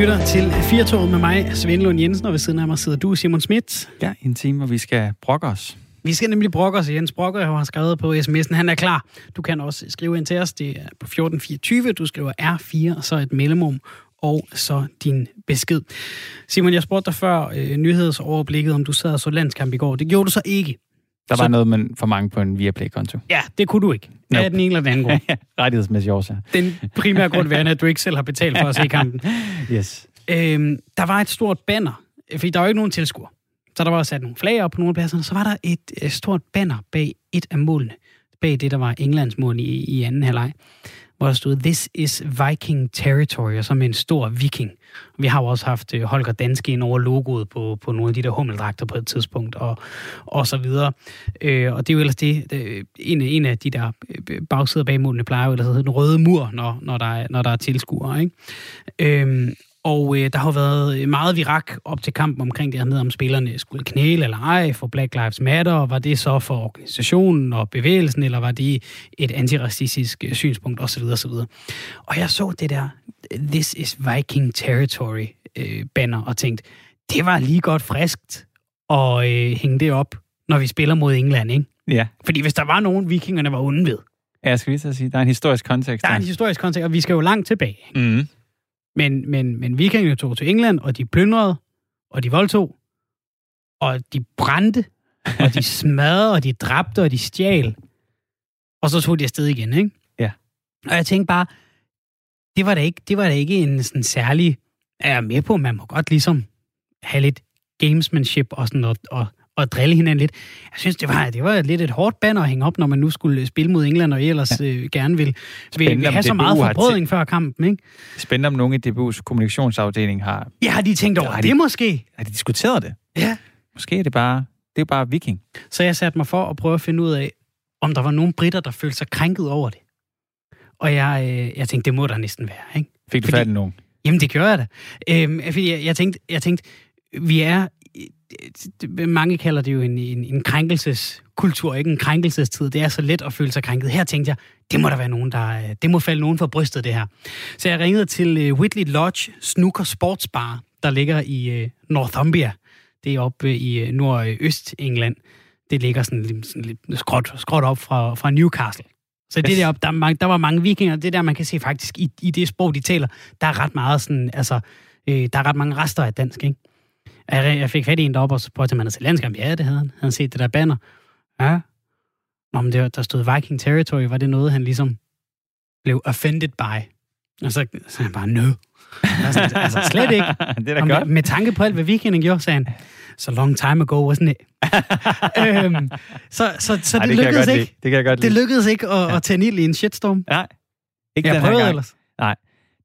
lytter til Firtoget med mig, Svend Lund Jensen, og ved siden af mig sidder du, Simon Schmidt. Ja, en time, hvor vi skal brokke os. Vi skal nemlig brokke os. Jens Brokker har skrevet på sms'en. Han er klar. Du kan også skrive ind til os. Det er på 1424. Du skriver R4, og så et mellemrum, og så din besked. Simon, jeg spurgte dig før øh, nyhedsoverblikket, om du sad og så landskamp i går. Det gjorde du så ikke. Der Så- var noget med for mange på en Viaplay-konto. Ja, det kunne du ikke. Nope. Af den ene eller den anden grund. Rettighedsmæssigt årsager. Den primære grund værende, at du ikke selv har betalt for at se kampen. Yes. Øhm, der var et stort banner, fordi der var jo ikke nogen tilskuer. Så der var sat nogle flag op på nogle af pladserne, så var der et, et stort banner bag et af målene. Bag det, der var Englands mål i, i anden halvleg. Hvor der stod, This is Viking Territory, og så med en stor viking. Vi har jo også haft øh, Holger Danske ind over logoet på, på nogle af de der hummeldragter på et tidspunkt, og, og så videre. Øh, og det er jo ellers det, det en, af- en af de der øh, bagsider bag plejer jo ellers at hedde den røde mur, når, når, der, er, når der er tilskuere. Ikke? Øh, og øh, der har været meget virak op til kampen omkring det her med, om spillerne skulle knæle eller ej for Black Lives Matter, og var det så for organisationen og bevægelsen, eller var det et antiracistisk øh, synspunkt osv. osv. Og jeg så det der This is Viking Territory øh, banner og tænkte, det var lige godt friskt at øh, hænge det op, når vi spiller mod England, ikke? Ja. Fordi hvis der var nogen, vikingerne var onde ved, Jeg skal lige så sige, der er en historisk kontekst. der er en historisk kontekst, og vi skal jo langt tilbage. mm. Men, men, men vikingerne tog til England, og de plyndrede, og de voldtog, og de brændte, og de smadrede, og de dræbte, og de stjal. Og så tog de afsted igen, ikke? Ja. Og jeg tænkte bare, det var da ikke, det var da ikke en sådan særlig... Jeg er med på, man må godt ligesom have lidt gamesmanship og sådan og, og, og drille hinanden lidt. Jeg synes, det var, det var lidt et hårdt banner at hænge op, når man nu skulle spille mod England, og I ellers ja. øh, gerne vil, vil, vil have så meget forbrødring før kampen, ikke? Spændende, om nogen i DBU's kommunikationsafdeling har, Ja, har de tænkt over Har det, de- det måske? har de diskuteret det. Ja. Måske er det bare, det er bare viking. Så jeg satte mig for at prøve at finde ud af, om der var nogen britter, der følte sig krænket over det. Og jeg, øh, jeg tænkte, det må der næsten være, ikke? Fik du Fordi- fat i nogen? Jamen, det gjorde jeg da. Øhm, fordi jeg, jeg, tænkte, jeg tænkte, vi er... Mange kalder det jo en, en, en krænkelseskultur, ikke en krænkelsestid. Det er så let at føle sig krænket. Her tænkte jeg, det må der være nogen, der... øh, Det må falde nogen for brystet, det her. Så jeg ringede til øh, Whitley Lodge Snooker Sportsbar, der ligger i øh, Northumbria. Det er oppe i nordøst-England. Det ligger sådan, lidt- sådan lidt skråt, skråt op fra, fra Newcastle. Så det Yes. der, der, er mange, der var mange vikinger, det der, man kan se faktisk i, i det sprog, de taler, der er ret meget sådan, altså, øh, der er ret mange rester af dansk, ikke? Jeg, jeg fik fat i en deroppe, og så prøvede man se landskamp. Ja, det havde han. Han havde set det der banner. Ja. Nå, men det, der stod Viking Territory. Var det noget, han ligesom blev offended by? Og så sagde han bare, no. Altså, altså slet ikke. det er da Og med, godt. med tanke på alt, hvad vikingerne gjorde, sagde han, so long time ago, wasn't it? øhm, så så, så Ej, det, jeg lykkedes godt ikke. lide. Det kan jeg godt Det lykkedes ikke at, Ja. at tænde ild i en shitstorm. Nej. Ikke Jeg den her prøvede gang. ellers.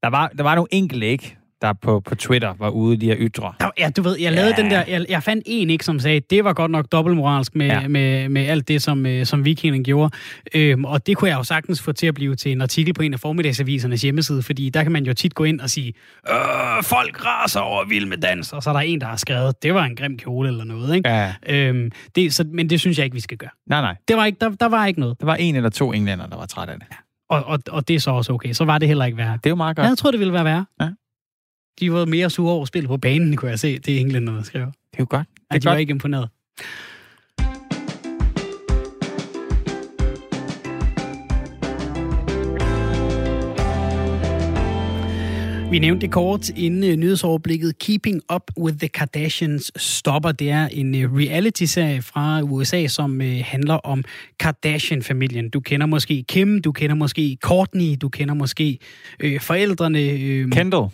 Der var, der var nogle enkelte, ikke? Der på, på Twitter var ude lige at ytre. Ja, du ved, jeg lavede Ja. den der, jeg, jeg fandt en, ikke, som sagde, det var godt nok dobbeltmoralsk med, ja. Ja. med, med alt det, som, øh, som vikingerne gjorde. Øhm, og det kunne jeg jo sagtens få til at blive til en artikel på en af formiddagsavisernes hjemmeside, fordi der kan man jo tit gå ind og sige, øh, folk raser over vild med dans, og så er der en, der har skrevet, det var en grim kjole eller noget. Ikke? Ja. Øhm, det, så, men det synes jeg ikke, vi skal gøre. Nej, nej. Det var ikke, der, der var ikke noget, Der var en eller to englænder, der var træt af det. og, og, og det er så også okay. Så var det heller ikke værre. Det er jo meget godt. Jeg havde troet, det ville være værre. Ja. De var mere sure over spillet på banen, kunne jeg se. Det er englænderne, der skrev. Det er jo godt. Ja, Det de er var godt. ikke imponeret. Vi nævnte det kort inden uh, nyhedsoverblikket. Keeping Up with the Kardashians stopper. Det er en uh, reality-serie fra USA, som uh, handler om Kardashian-familien. Du kender måske Kim, du kender måske Courtney, du kender måske uh, forældrene. Uh, Kendall.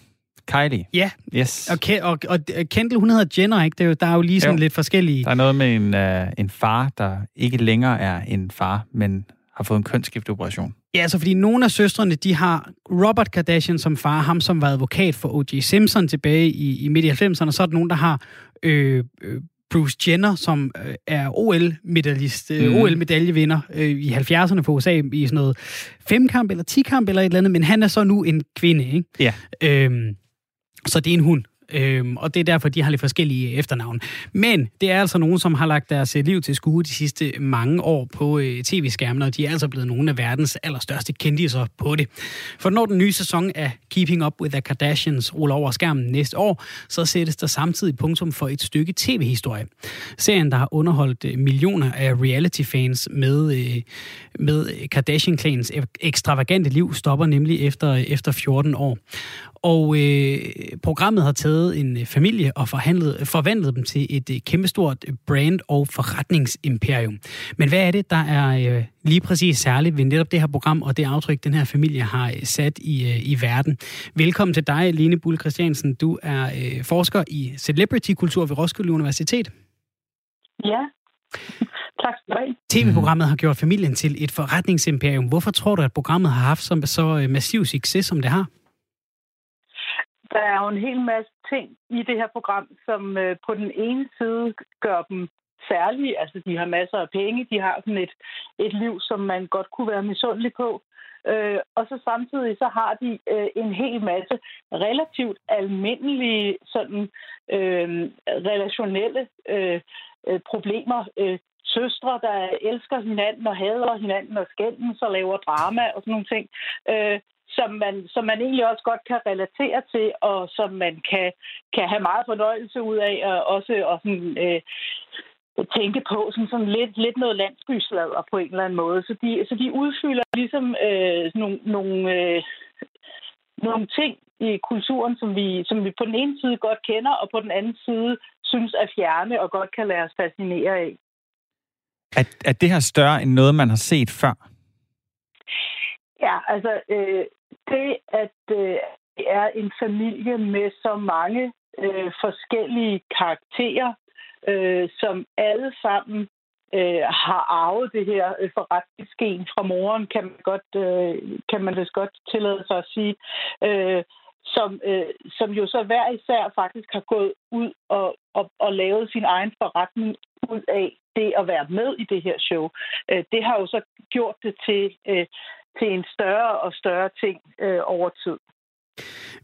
Kylie. ja, Yes. og, Ke- og, og Kendall, hun hedder Jenner, ikke? Det er jo, der er jo lige sådan Jo. lidt forskellige... Der er noget med en, øh, en far, der ikke længere er en far, men har fået en kønsskifteoperation. Ja, altså fordi nogle af søstrene, de har Robert Kardashian som far, ham som var advokat for O.J. Simpson tilbage i, i midt i 90'erne, så er der nogen, der har øh, øh, Bruce Jenner, som øh, er OL-medaljist, øh, Mhm. OL-medaljevinder øh, i 70'erne for USA i sådan noget femkamp eller tikamp eller et eller andet, men han er så nu en kvinde, ikke? Ja. Øhm, så det er en hund. øhm, og det er derfor, de har lidt forskellige efternavne. Men det er altså nogen, som har lagt deres øh, liv til skue de sidste mange år på øh, tv-skærmen, og de er altså blevet nogle af verdens allerstørste kendiser på det. For når den nye sæson af Keeping Up with the Kardashians ruller over skærmen næste år, så sættes der samtidig punktum for et stykke tv-historie. Serien, der har underholdt øh, millioner af reality-fans med, øh, med Kardashian-klans ekstravagante liv, stopper nemlig efter, øh, efter 14 år. Og øh, programmet har taget en øh, familie og forhandlet, forvandlet dem til et øh, kæmpestort brand- og forretningsimperium. Men hvad er det, der er øh, lige præcis særligt ved netop det her program og det aftryk, den her familie har øh, sat i, øh, i verden? Velkommen til dig, Line Bull Christiansen. Du er øh, forsker i celebrity-kultur ved Roskilde Universitet. Ja, tak skal du have. TV-programmet har gjort familien til et forretningsimperium. Hvorfor tror du, at programmet har haft så, så massiv succes, som det har? Der er jo en hel masse ting i det her program, som øh, på den ene side gør dem særlige. Altså, de har masser af penge, de har sådan et, et liv, som man godt kunne være misundelig på. Øh, og så samtidig så har de øh, en hel masse relativt almindelige sådan øh, relationelle øh, øh, problemer. Øh, søstre, der elsker hinanden og hader hinanden og skændes og laver drama og sådan nogle ting. Øh, som man, som man egentlig også godt kan relatere til, og som man kan, kan have meget fornøjelse ud af, og også og sådan, øh, tænke på som sådan lidt, lidt noget landsbyslader på en eller anden måde. Så de, så de udfylder ligesom øh, nogle, nogle, øh, nogle ting i kulturen, som vi, som vi på den ene side godt kender, og på den anden side synes er fjerne og godt kan lade os fascinere af. Er, er det her større end noget, man har set før? Ja, altså øh, det, at øh, det er en familie med så mange øh, forskellige karakterer, øh, som alle sammen øh, har arvet det her øh, forretningsgen fra moren, kan man godt, øh, kan man vist godt tillade sig at sige. Øh, som, øh, som jo så hver især faktisk har gået ud og, og, og lavet sin egen forretning ud af det at være med i det her show. Øh, det har jo så gjort det til, øh, til en større og større ting øh, over tid.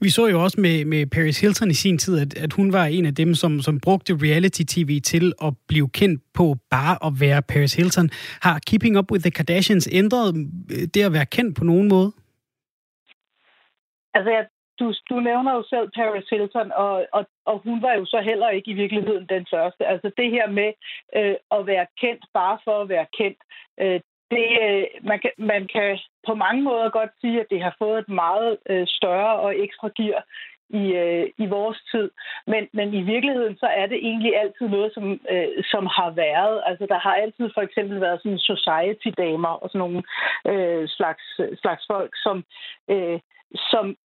Vi så jo også med, med Paris Hilton i sin tid, at, at hun var en af dem, som, som brugte reality-tv til at blive kendt på bare at være Paris Hilton. Har Keeping Up with the Kardashians ændret øh, det at være kendt på nogen måde? Altså, jeg, du, du nævner jo selv Paris Hilton, og, og, og hun var jo så heller ikke i virkeligheden den første. Altså det her med øh, at være kendt bare for at være kendt, øh, det, øh, man, kan, man kan på mange måder godt sige, at det har fået et meget øh, større og ekstra gear i, øh, i vores tid. Men, men i virkeligheden, så er det egentlig altid noget, som, som har været. Altså, der har altid for eksempel været sådan society-damer og sådan nogle øh, slags, slags folk, som, øh, som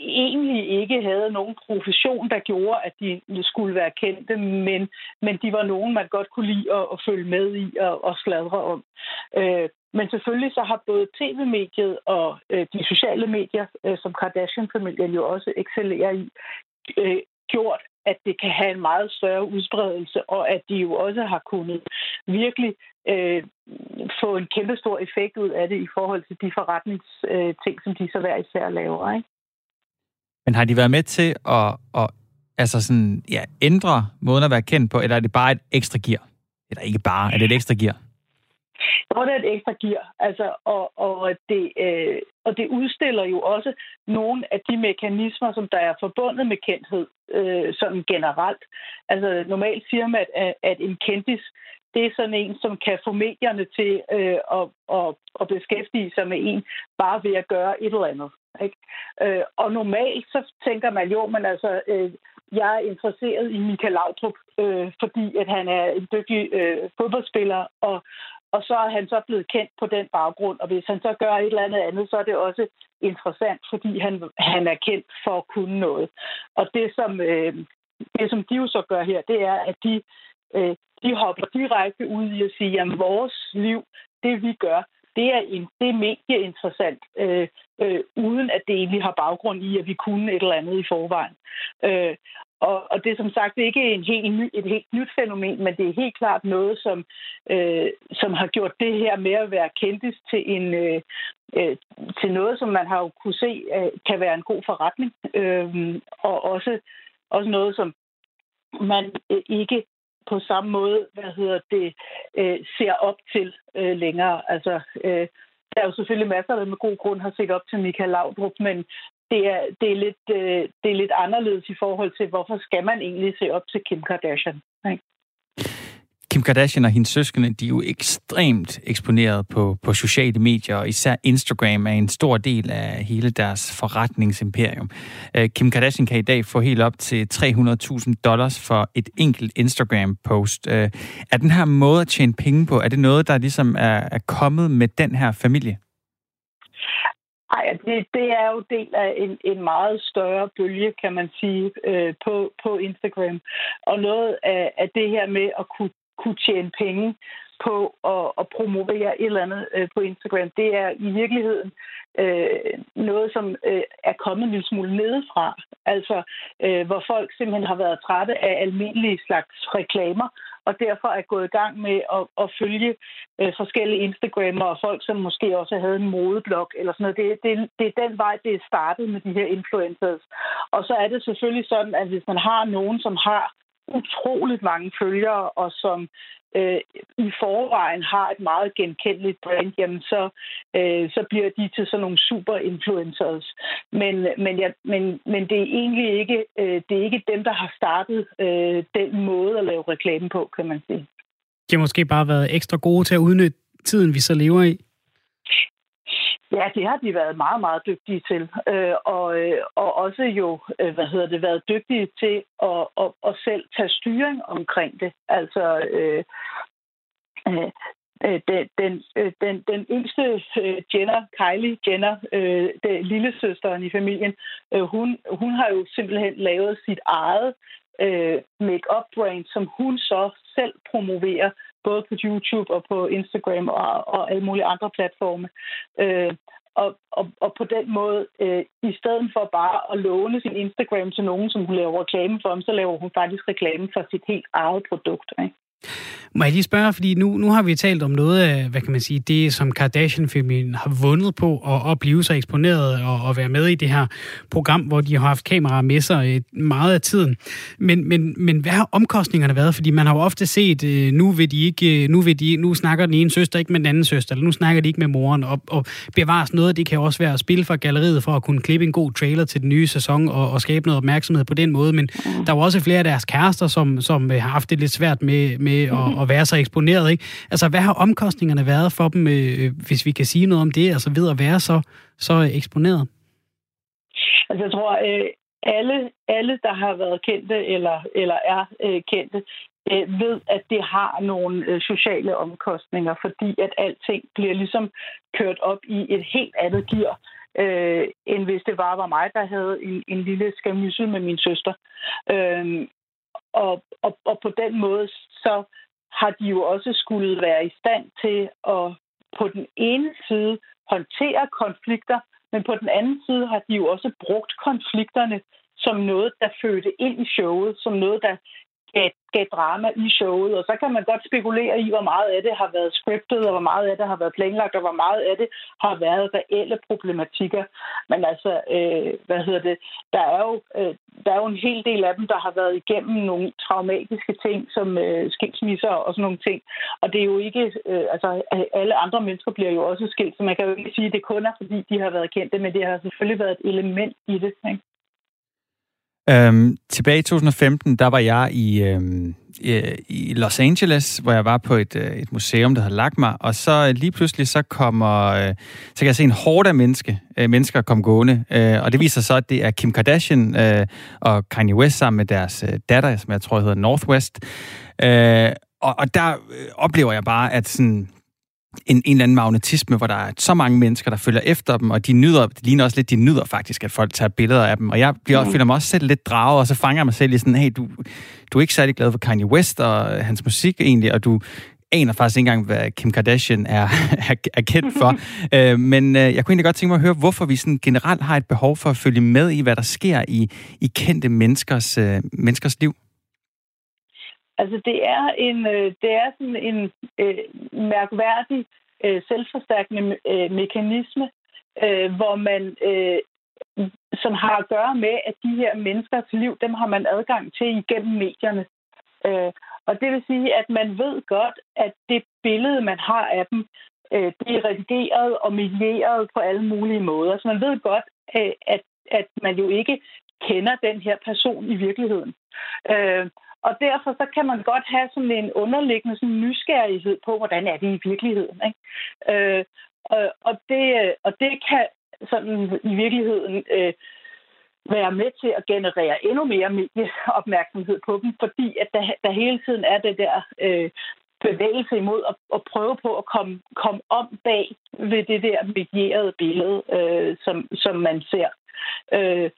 egentlig ikke havde nogen profession, der gjorde, at de skulle være kendte, men, men de var nogen, man godt kunne lide at, at følge med i og, og sladre om. Øh, men selvfølgelig så har både tv-mediet og øh, de sociale medier, øh, som Kardashian-familien jo også excellerer i, øh, gjort, at det kan have en meget større udbredelse, og at de jo også har kunnet virkelig øh, få en kæmpe stor effekt ud af det i forhold til de forretningsting, øh, som de så hver især laver. Ikke? Men har de været med til at, at altså sådan, ja, ændre måden at være kendt på, eller er det bare et ekstra gear? Eller ikke bare, er det et ekstra gear? Jo, det er et ekstra gear. Altså, og, og, det, øh, og det udstiller jo også nogle af de mekanismer, som der er forbundet med kendthed, øh, sådan generelt. Altså, normalt siger man, at, at en kendis, det er sådan en, som kan få medierne til øh, at, at, at beskæftige sig med en, bare ved at gøre et eller andet. Ikke? Øh, og normalt så tænker man jo, men altså, øh, jeg er interesseret i Michael Laudrup, øh, fordi at han er en dygtig øh, fodboldspiller, og, og så er han så blevet kendt på den baggrund. Og hvis han så gør et eller andet andet, så er det også interessant, fordi han, han er kendt for at kunne noget. Og det som, øh, det, som de jo så gør her, det er, at de, øh, de hopper direkte ud i at sige, at vores liv, det vi gør, det er, en, det er medieinteressant, øh, øh, uden at det egentlig har baggrund i, at vi kunne et eller andet i forvejen. Øh, og, og det er som sagt ikke en helt ny, et helt nyt fænomen, men det er helt klart noget, som, øh, som har gjort det her med at være kendtis til, en, øh, øh, til noget, som man har jo kunne se øh, kan være en god forretning. Øh, og også også noget, som man øh, ikke på samme måde, hvad hedder det, øh, ser op til øh, længere. Altså, øh, der er jo selvfølgelig masser, der med god grund har set op til Michael Laudrup, men det er, det, er lidt, øh, det er lidt anderledes i forhold til, hvorfor skal man egentlig se op til Kim Kardashian. Ikke? Kim Kardashian og hendes søskende, de er jo ekstremt eksponeret på, på sociale medier, og især Instagram er en stor del af hele deres forretningsimperium. Øh, Kim Kardashian kan i dag få helt op til 300.000 dollars for et enkelt Instagram-post. Øh, er den her måde at tjene penge på, er det noget, der ligesom er, er kommet med den her familie? Nej, altså, det, det er jo del af en, en meget større bølge, kan man sige, øh, på, på Instagram. Og noget af, af det her med at kunne kunne tjene penge på at, at promovere et eller andet øh, på Instagram. Det er i virkeligheden øh, noget, som øh, er kommet en lille smule nedefra. Altså, øh, hvor folk simpelthen har været trætte af almindelige slags reklamer, og derfor er gået i gang med at, at følge øh, forskellige Instagrammer og folk, som måske også havde en modeblog eller sådan noget. Det, det, det er den vej, det er startet med de her influencers. Og så er det selvfølgelig sådan, at hvis man har nogen, som har utroligt mange følgere, og som øh, i forvejen har et meget genkendeligt brand, jamen så, øh, så bliver de til sådan nogle super influencers. Men, men, ja, men, men det er egentlig ikke, øh, det er ikke dem, der har startet øh, den måde at lave reklame på, kan man sige. De har måske bare været ekstra gode til at udnytte tiden, vi så lever i. Ja, det har de været meget, meget dygtige til. Øh, og, øh, og også jo, øh, hvad hedder det, været dygtige til at, at, at selv tage styring omkring det. Altså, øh, øh, øh den, den, øh, den, den yngste øh, Jenner, Kylie Jenner, øh, den lille søsteren i familien, øh, hun, hun har jo simpelthen lavet sit eget øh, make-up brand, som hun så selv promoverer både på YouTube og på Instagram og, og alle mulige andre platforme. Øh, og, og, og på den måde, øh, i stedet for bare at låne sin Instagram til nogen, som hun laver reklame for, så laver hun faktisk reklame for sit helt eget produkt. Ikke? Må jeg lige spørge, fordi nu, nu har vi talt om noget af, hvad kan man sige, det som Kardashian-familien har vundet på at, at blive så eksponeret og, og være med i det her program, hvor de har haft kameraer med sig meget af tiden. Men, men, men hvad har omkostningerne været? Fordi man har jo ofte set, øh, nu vil de ikke, øh, nu, vil de, nu snakker den ene søster ikke med den anden søster, eller nu snakker de ikke med moren, og, og bevares noget, det kan også være at spille for galleriet for at kunne klippe en god trailer til den nye sæson og, og skabe noget opmærksomhed på den måde. Men der er jo også flere af deres kærester, som, som har haft det lidt svært med, med at, at være så eksponeret. Ikke? Altså, hvad har omkostningerne været for dem, øh, hvis vi kan sige noget om det, altså ved at være så, så eksponeret? Altså, jeg tror, øh, alle, alle, der har været kendte eller, eller er øh, kendte, øh, ved, at det har nogle øh, sociale omkostninger, fordi at alting bliver ligesom kørt op i et helt andet gear, øh, end hvis det bare var mig, der havde en, en lille skamyssel med min søster. Øh, og, og, og på den måde, så har de jo også skulle være i stand til at på den ene side håndtere konflikter, men på den anden side har de jo også brugt konflikterne som noget, der fødte ind i showet, som noget, der gav, gav drama i showet. Og så kan man godt spekulere i, hvor meget af det har været scriptet, og hvor meget af det har været planlagt, og hvor meget af det har været reelle problematikker. Men altså, øh, hvad hedder det, der er, jo, øh, der er jo en hel del af dem, der har været igennem nogle traumatiske ting, som øh, skilsmisser og sådan nogle ting. Og det er jo ikke, øh, altså alle andre mennesker bliver jo også skilt, så man kan jo ikke sige, at det kun er, fordi de har været kendte, men det har selvfølgelig været et element i det. Ikke? Øhm, tilbage i 2015, der var jeg i, øhm, i Los Angeles, hvor jeg var på et, øh, et museum, der havde mig, og så øh, lige pludselig så kommer, øh, så kan jeg se en horde af menneske, øh, mennesker komme gående, øh, og det viser så, at det er Kim Kardashian øh, og Kanye West sammen med deres øh, datter, som jeg tror hedder Northwest, øh, og, og der øh, oplever jeg bare, at sådan, en, en eller anden magnetisme, hvor der er så mange mennesker, der følger efter dem, og de nyder, det ligner også lidt, de nyder faktisk, at folk tager billeder af dem. Og jeg bliver, mm. føler mig også selv lidt draget, og så fanger jeg mig selv i sådan, hey, du, du er ikke særlig glad for Kanye West og hans musik egentlig, og du aner faktisk ikke engang, hvad Kim Kardashian er, er, er kendt for. øh, men øh, jeg kunne egentlig godt tænke mig at høre, hvorfor vi sådan generelt har et behov for at følge med i, hvad der sker i, i kendte menneskers, øh, menneskers liv. Altså, det er en, øh, det er sådan en øh, mærkværdig øh, selvforstærkende øh, mekanisme, øh, hvor man øh, som har at gøre med, at de her menneskers liv, dem har man adgang til igennem medierne. Øh, og det vil sige, at man ved godt, at det billede, man har af dem, øh, det er redigeret og medieret på alle mulige måder. Så man ved godt, øh, at, at man jo ikke kender den her person i virkeligheden. Øh, og derfor så kan man godt have sådan en underliggende sådan nysgerrighed på, hvordan er det i virkeligheden. Ikke? Øh, og, og, det, og det kan sådan i virkeligheden øh, være med til at generere endnu mere medieopmærksomhed på dem, fordi at der, der hele tiden er det der øh, bevægelse imod at, at prøve på at komme, komme om bag ved det der medierede billede, øh, som, som man ser. Øh,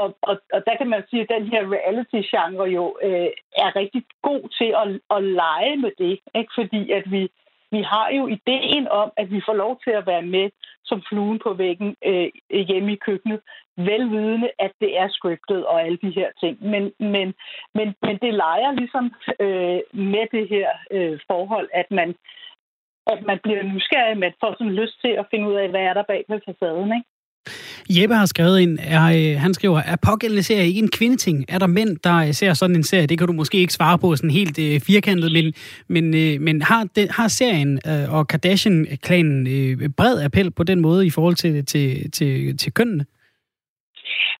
og, og, og der kan man sige, at den her reality-genre jo øh, er rigtig god til at, at lege med det, ikke? fordi at vi, vi har jo ideen om, at vi får lov til at være med som fluen på væggen øh, hjemme i køkkenet, velvidende, at det er scriptet og alle de her ting. Men, men, men, men det leger ligesom øh, med det her øh, forhold, at man, at man bliver nysgerrig, man får sådan lyst til at finde ud af, hvad er der bag på facaden, ikke? Jeppe har skrevet ind, er, øh, han skriver, er pågældende serie ikke en kvindeting? Er der mænd, der øh, ser sådan en serie? Det kan du måske ikke svare på sådan helt øh, firkantet, men, men, øh, men har, det, har serien øh, og Kardashian-klanen øh, bred appel på den måde i forhold til, til, til, til kønnene?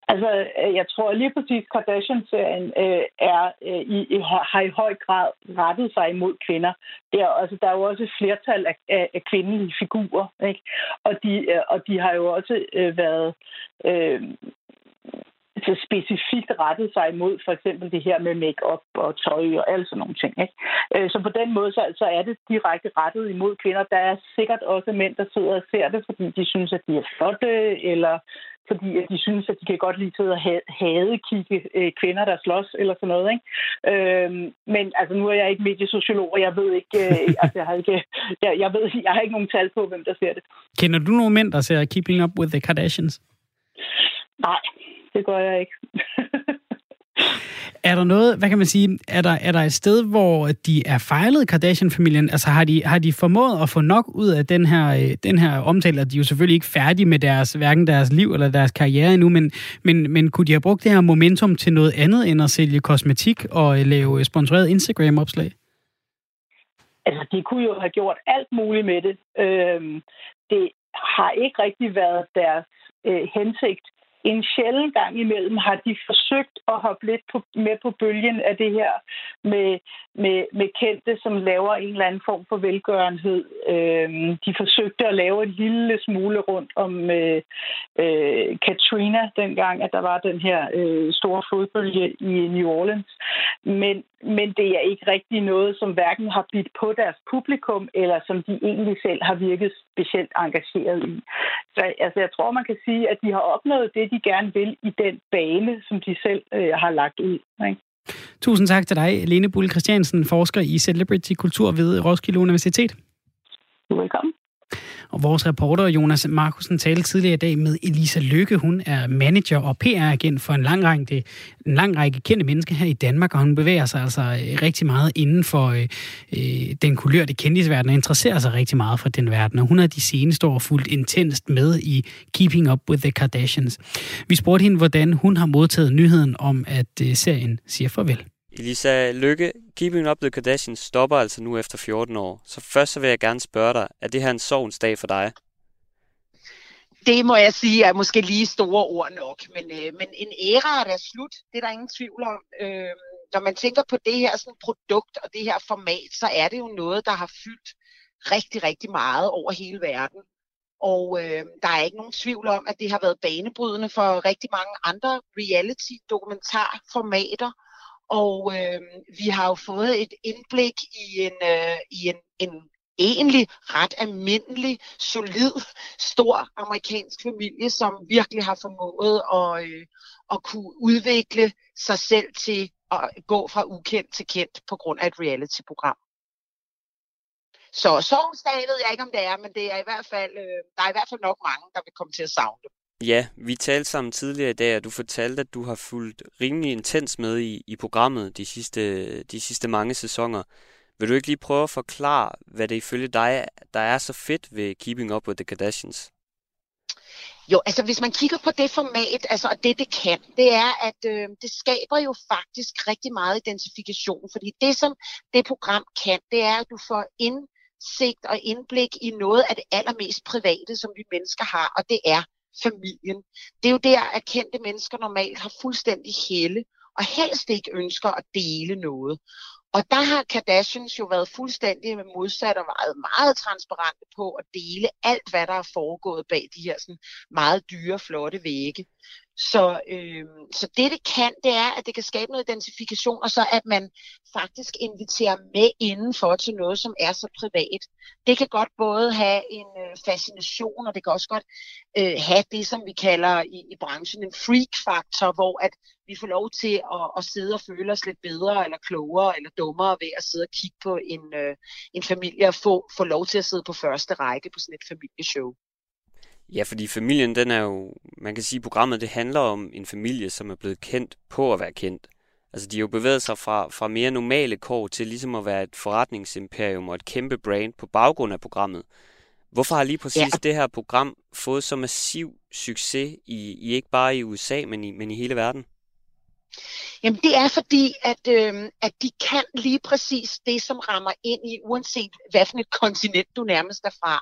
Altså, øh, jeg tror lige præcis, Kardashian-serien øh, er, øh, i, i, har i høj grad rettet sig imod kvinder. Det er, altså, der er jo også et flertal af, af, af kvindelige figurer, ikke? Og, de, øh, og de har jo også øh, været... Øh, så specifikt rettet sig imod for eksempel det her med make-up og tøj og alle sådan nogle ting. Ikke? Øh, så på den måde så, så er det direkte rettet imod kvinder. Der er sikkert også mænd, der sidder og ser det, fordi de synes, at de er flotte, eller fordi at de synes, at de kan godt lide at hade kigge øh, kvinder, der slås, eller sådan noget. Ikke? Øhm, men altså, nu er jeg ikke mediesociolog, og jeg ved ikke, øh, altså, jeg har ikke, jeg, jeg, ved, jeg har ikke nogen tal på, hvem der ser det. Kender du nogle mænd, der ser Keeping Up with the Kardashians? Nej, det gør jeg ikke. Er der noget, hvad kan man sige, er der, er der et sted, hvor de er fejlet, Kardashian-familien? Altså har de, har de formået at få nok ud af den her, øh, den her omtale, at de er jo selvfølgelig ikke færdige med deres, hverken deres liv eller deres karriere endnu, men, men, men kunne de have brugt det her momentum til noget andet end at sælge kosmetik og øh, lave sponsoreret Instagram-opslag? Altså, de kunne jo have gjort alt muligt med det. Øhm, det har ikke rigtig været deres øh, hensigt en sjælden gang imellem har de forsøgt at hoppe lidt på, med på bølgen af det her med, med, med kendte, som laver en eller anden form for velgørenhed. Øh, de forsøgte at lave en lille smule rundt om øh, øh, Katrina, dengang at der var den her øh, store fodbølge i New Orleans. Men, men det er ikke rigtig noget, som hverken har bidt på deres publikum, eller som de egentlig selv har virket specielt engageret i. Så altså, jeg tror, man kan sige, at de har opnået det, de gerne vil i den bane, som de selv øh, har lagt ud. Ikke? Tusind tak til dig, Lene Bull Christiansen, forsker i Celebrity Kultur ved Roskilde Universitet. Velkommen. Og vores reporter Jonas Markusen talte tidligere i dag med Elisa Lykke. Hun er manager og PR-agent for en lang, række, en lang række kendte mennesker her i Danmark, og hun bevæger sig altså øh, rigtig meget inden for øh, øh, den kulørte kendisverden og interesserer sig rigtig meget for den verden. Og hun har de seneste år fulgt intenst med i Keeping Up with the Kardashians. Vi spurgte hende, hvordan hun har modtaget nyheden om, at øh, serien siger farvel. Elisa Lykke, Keeping Up The Kardashians stopper altså nu efter 14 år. Så først så vil jeg gerne spørge dig, er det her en sovens dag for dig? Det må jeg sige er måske lige store ord nok, men, øh, men en æra er der slut, det er der ingen tvivl om. Øh, når man tænker på det her sådan produkt og det her format, så er det jo noget, der har fyldt rigtig, rigtig meget over hele verden. Og øh, der er ikke nogen tvivl om, at det har været banebrydende for rigtig mange andre reality-dokumentarformater. Og øh, vi har jo fået et indblik i en, øh, i en, en egentlig ret almindelig, solid, stor amerikansk familie, som virkelig har formået at, øh, at kunne udvikle sig selv til at gå fra ukendt til kendt på grund af et reality-program. Så sovnsdag ved jeg ikke, om det er, men det er i hvert fald, øh, der er i hvert fald nok mange, der vil komme til at savne det. Ja, vi talte sammen tidligere i dag, og du fortalte, at du har fulgt rimelig intens med i, i programmet de sidste, de sidste mange sæsoner. Vil du ikke lige prøve at forklare, hvad det ifølge dig, der er så fedt ved Keeping Up with the Kardashians? Jo, altså hvis man kigger på det format, altså og det det kan, det er, at øh, det skaber jo faktisk rigtig meget identifikation, fordi det som det program kan, det er, at du får indsigt og indblik i noget af det allermest private, som vi mennesker har, og det er familien. Det er jo der, at kendte mennesker normalt har fuldstændig helle, og helst ikke ønsker at dele noget. Og der har Kardashians jo været fuldstændig modsat og været meget transparente på at dele alt, hvad der er foregået bag de her sådan meget dyre, flotte vægge. Så, øh, så det, det kan, det er, at det kan skabe noget identifikation, og så at man faktisk inviterer med indenfor til noget, som er så privat. Det kan godt både have en øh, fascination, og det kan også godt øh, have det, som vi kalder i, i branchen en freak-faktor, hvor at vi får lov til at, at sidde og føle os lidt bedre, eller klogere, eller dummere ved at sidde og kigge på en, øh, en familie og få, få lov til at sidde på første række på sådan et familieshow. Ja, fordi familien, den er jo, man kan sige, programmet det handler om en familie, som er blevet kendt på at være kendt. Altså, de har jo bevæget sig fra, fra mere normale kår til ligesom at være et forretningsimperium og et kæmpe brand på baggrund af programmet. Hvorfor har lige præcis ja. det her program fået så massiv succes i, i ikke bare i USA, men i, men i hele verden? Jamen det er fordi, at, øh, at de kan lige præcis det, som rammer ind i, uanset hvad for et kontinent du nærmest er fra.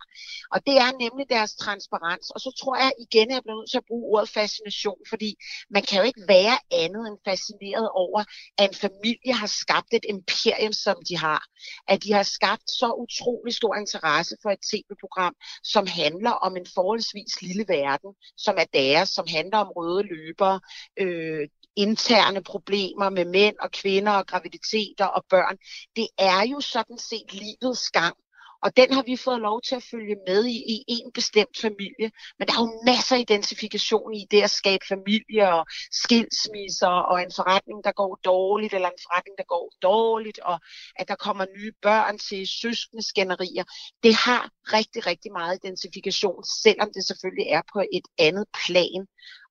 Og det er nemlig deres transparens. Og så tror jeg igen, at jeg bliver nødt til at bruge ordet fascination, fordi man kan jo ikke være andet end fascineret over, at en familie har skabt et imperium, som de har. At de har skabt så utrolig stor interesse for et tv-program, som handler om en forholdsvis lille verden, som er deres, som handler om røde løbere, øh, interne problemer med mænd og kvinder og graviditeter og børn. Det er jo sådan set livets gang. Og den har vi fået lov til at følge med i, i en bestemt familie. Men der er jo masser af identifikation i det at skabe familie og skilsmisser og en forretning, der går dårligt, eller en forretning, der går dårligt, og at der kommer nye børn til søskende skænderier. Det har rigtig, rigtig meget identifikation, selvom det selvfølgelig er på et andet plan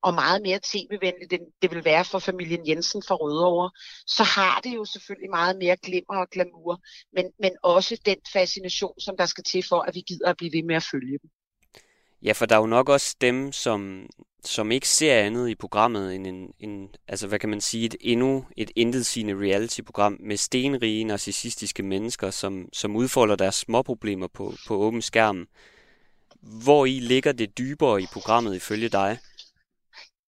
og meget mere tv-venligt, end det vil være for familien Jensen fra Rødovre, så har det jo selvfølgelig meget mere glimmer og glamour, men, men også den fascination, som der skal til for, at vi gider at blive ved med at følge dem. Ja, for der er jo nok også dem, som, som ikke ser andet i programmet end en, en, altså hvad kan man sige, et endnu et intetsigende reality-program med stenrige narcissistiske mennesker, som, som udfolder deres småproblemer på, på åben skærm. Hvor i ligger det dybere i programmet ifølge dig?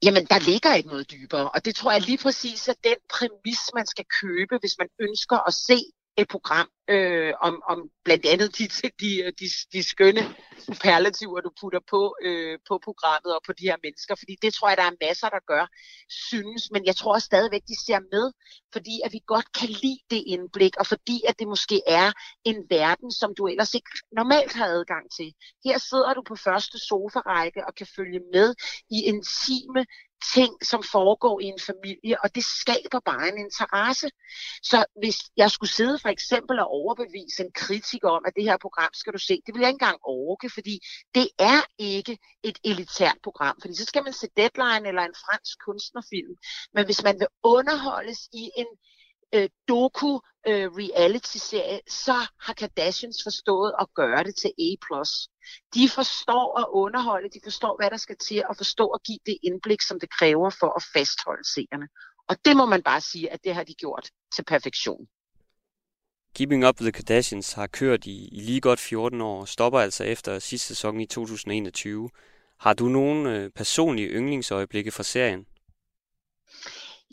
Jamen, der ligger ikke noget dybere, og det tror jeg lige præcis er den præmis, man skal købe, hvis man ønsker at se et program øh, om, om blandt andet de, de, de, de skønne superlativer, du putter på, øh, på programmet og på de her mennesker. Fordi det tror jeg, der er masser, der gør, synes. Men jeg tror også stadigvæk, de ser med, fordi at vi godt kan lide det indblik, og fordi at det måske er en verden, som du ellers ikke normalt har adgang til. Her sidder du på første sofarække og kan følge med i intime ting, som foregår i en familie, og det skaber bare en interesse. Så hvis jeg skulle sidde for eksempel og overbevise en kritiker om, at det her program skal du se, det vil jeg ikke engang orke, fordi det er ikke et elitært program, fordi så skal man se Deadline eller en fransk kunstnerfilm. Men hvis man vil underholdes i en øh, doku-reality-serie, øh, så har Kardashians forstået at gøre det til A+. De forstår at underholde, de forstår, hvad der skal til, og forstår at give det indblik, som det kræver for at fastholde seerne. Og det må man bare sige, at det har de gjort til perfektion. Keeping Up with the Kardashians har kørt i, i lige godt 14 år og stopper altså efter sidste sæson i 2021. Har du nogle øh, personlige yndlingsøjeblikke fra serien?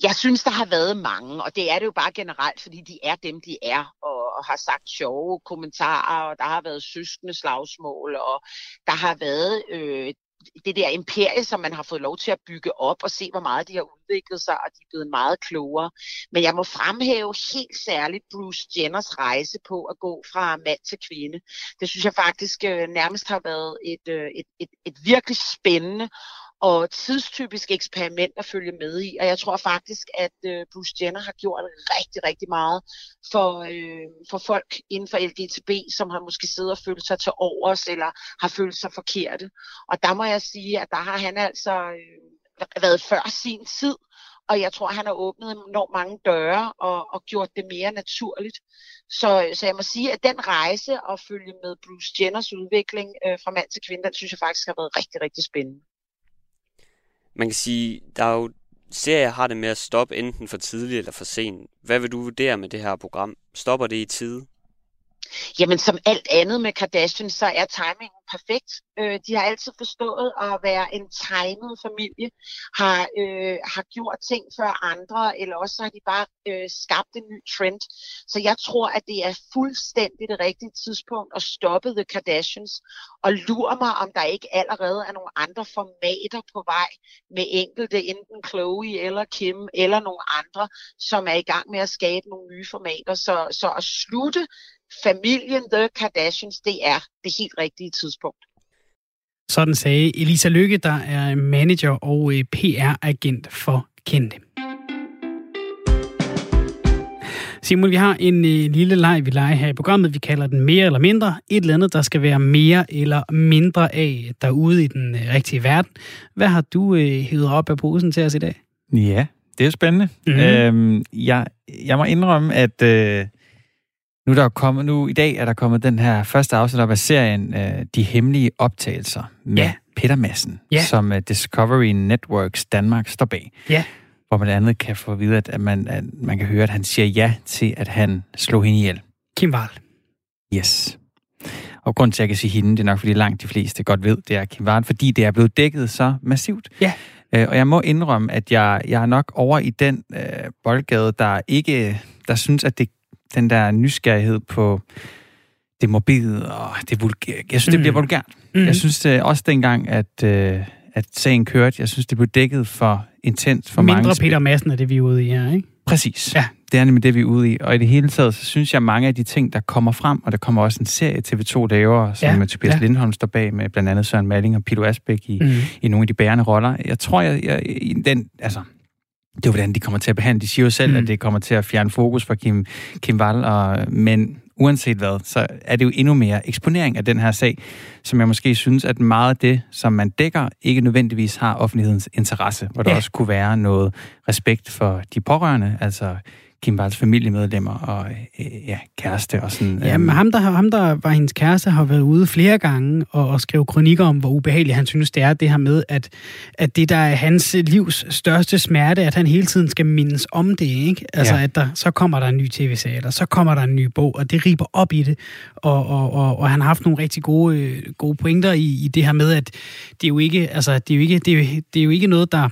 Jeg synes, der har været mange, og det er det jo bare generelt, fordi de er dem, de er, og, og har sagt sjove kommentarer, og der har været søskende slagsmål, og der har været øh, det der imperie, som man har fået lov til at bygge op og se, hvor meget de har udviklet sig, og de er blevet meget klogere. Men jeg må fremhæve helt særligt Bruce Jenners rejse på at gå fra mand til kvinde. Det synes jeg faktisk øh, nærmest har været et, øh, et, et, et virkelig spændende og tidstypisk eksperiment at følge med i. Og jeg tror faktisk, at øh, Bruce Jenner har gjort rigtig, rigtig meget for, øh, for folk inden for LGTB, som har måske siddet og følt sig til overs, eller har følt sig forkerte. Og der må jeg sige, at der har han altså øh, været før sin tid, og jeg tror, han har åbnet enormt mange døre og, og gjort det mere naturligt. Så, så jeg må sige, at den rejse og følge med Bruce Jenners udvikling øh, fra mand til kvinde, den synes jeg faktisk har været rigtig, rigtig spændende man kan sige, der er jo serier har det med at stoppe enten for tidligt eller for sent. Hvad vil du vurdere med det her program? Stopper det i tide? Jamen, som alt andet med Kardashian, så er timingen perfekt. Øh, de har altid forstået at være en timet familie, har, øh, har gjort ting før andre, eller også har de bare øh, skabt en ny trend. Så jeg tror, at det er fuldstændig det rigtige tidspunkt at stoppe The Kardashians, og lure mig, om der ikke allerede er nogle andre formater på vej med enkelte, enten Chloe eller Kim eller nogle andre, som er i gang med at skabe nogle nye formater. Så, så at slutte familien The Kardashians, det er det helt rigtige tidspunkt. Sådan sagde Elisa Lykke, der er manager og øh, PR-agent for Kendte. Simon, vi har en øh, lille leg, vi leger her i programmet. Vi kalder den mere eller mindre. Et eller andet, der skal være mere eller mindre af derude i den øh, rigtige verden. Hvad har du øh, hævet op af posen til os i dag? Ja, det er spændende. Mm. Øhm, jeg, jeg må indrømme, at øh, nu, der er kommet, nu i dag er der kommet den her første afsnit af serien øh, De Hemmelige Optagelser med ja. Peter Madsen, ja. som uh, Discovery Networks Danmark står bag. Ja. Hvor man andet kan få at vide, at man, at man kan høre, at han siger ja til, at han slog hende ihjel. Kim Wall. Yes. Og grund til, at jeg kan sige hende, det er nok, fordi langt de fleste godt ved, det er Kim Wall, fordi det er blevet dækket så massivt. Ja. Øh, og jeg må indrømme, at jeg, jeg er nok over i den øh, boldgade, der ikke der synes, at det den der nysgerrighed på det morbide og det vulgære. Jeg synes, mm. det bliver vulgært. Mm. Jeg synes det, også dengang, at, øh, at sagen kørte, jeg synes, det blev dækket for intens for Mindre mange. Mindre Peter Madsen er det, vi er ude i her, ikke? Præcis. Ja. Det er nemlig det, vi er ude i. Og i det hele taget, så synes jeg, mange af de ting, der kommer frem, og der kommer også en serie TV2 laver, som ja. Tobias ja. Lindholm står bag med blandt andet Søren Malling og Pilo Asbæk i, mm. i nogle af de bærende roller. Jeg tror, jeg, jeg den, altså, det er hvordan de kommer til at behandle. De siger jo selv, mm. at det kommer til at fjerne fokus fra Kim, Kim Wall, og, men uanset hvad, så er det jo endnu mere eksponering af den her sag, som jeg måske synes, at meget af det, som man dækker, ikke nødvendigvis har offentlighedens interesse, hvor der ja. også kunne være noget respekt for de pårørende, altså Kim Walls familiemedlemmer og øh, ja, kæreste og sådan. Ja, men øhm. ham der, ham, der var hendes kæreste, har været ude flere gange og, og skrev kronikker om, hvor ubehageligt han synes, det er det her med, at, at det der er hans livs største smerte, at han hele tiden skal mindes om det, ikke? Altså, ja. at der, så kommer der en ny tv-serie, eller så kommer der en ny bog, og det riber op i det, og, og, og, og han har haft nogle rigtig gode, øh, gode pointer i, i det her med, at det er jo ikke, altså, det er jo ikke, det er jo, det er jo ikke noget, der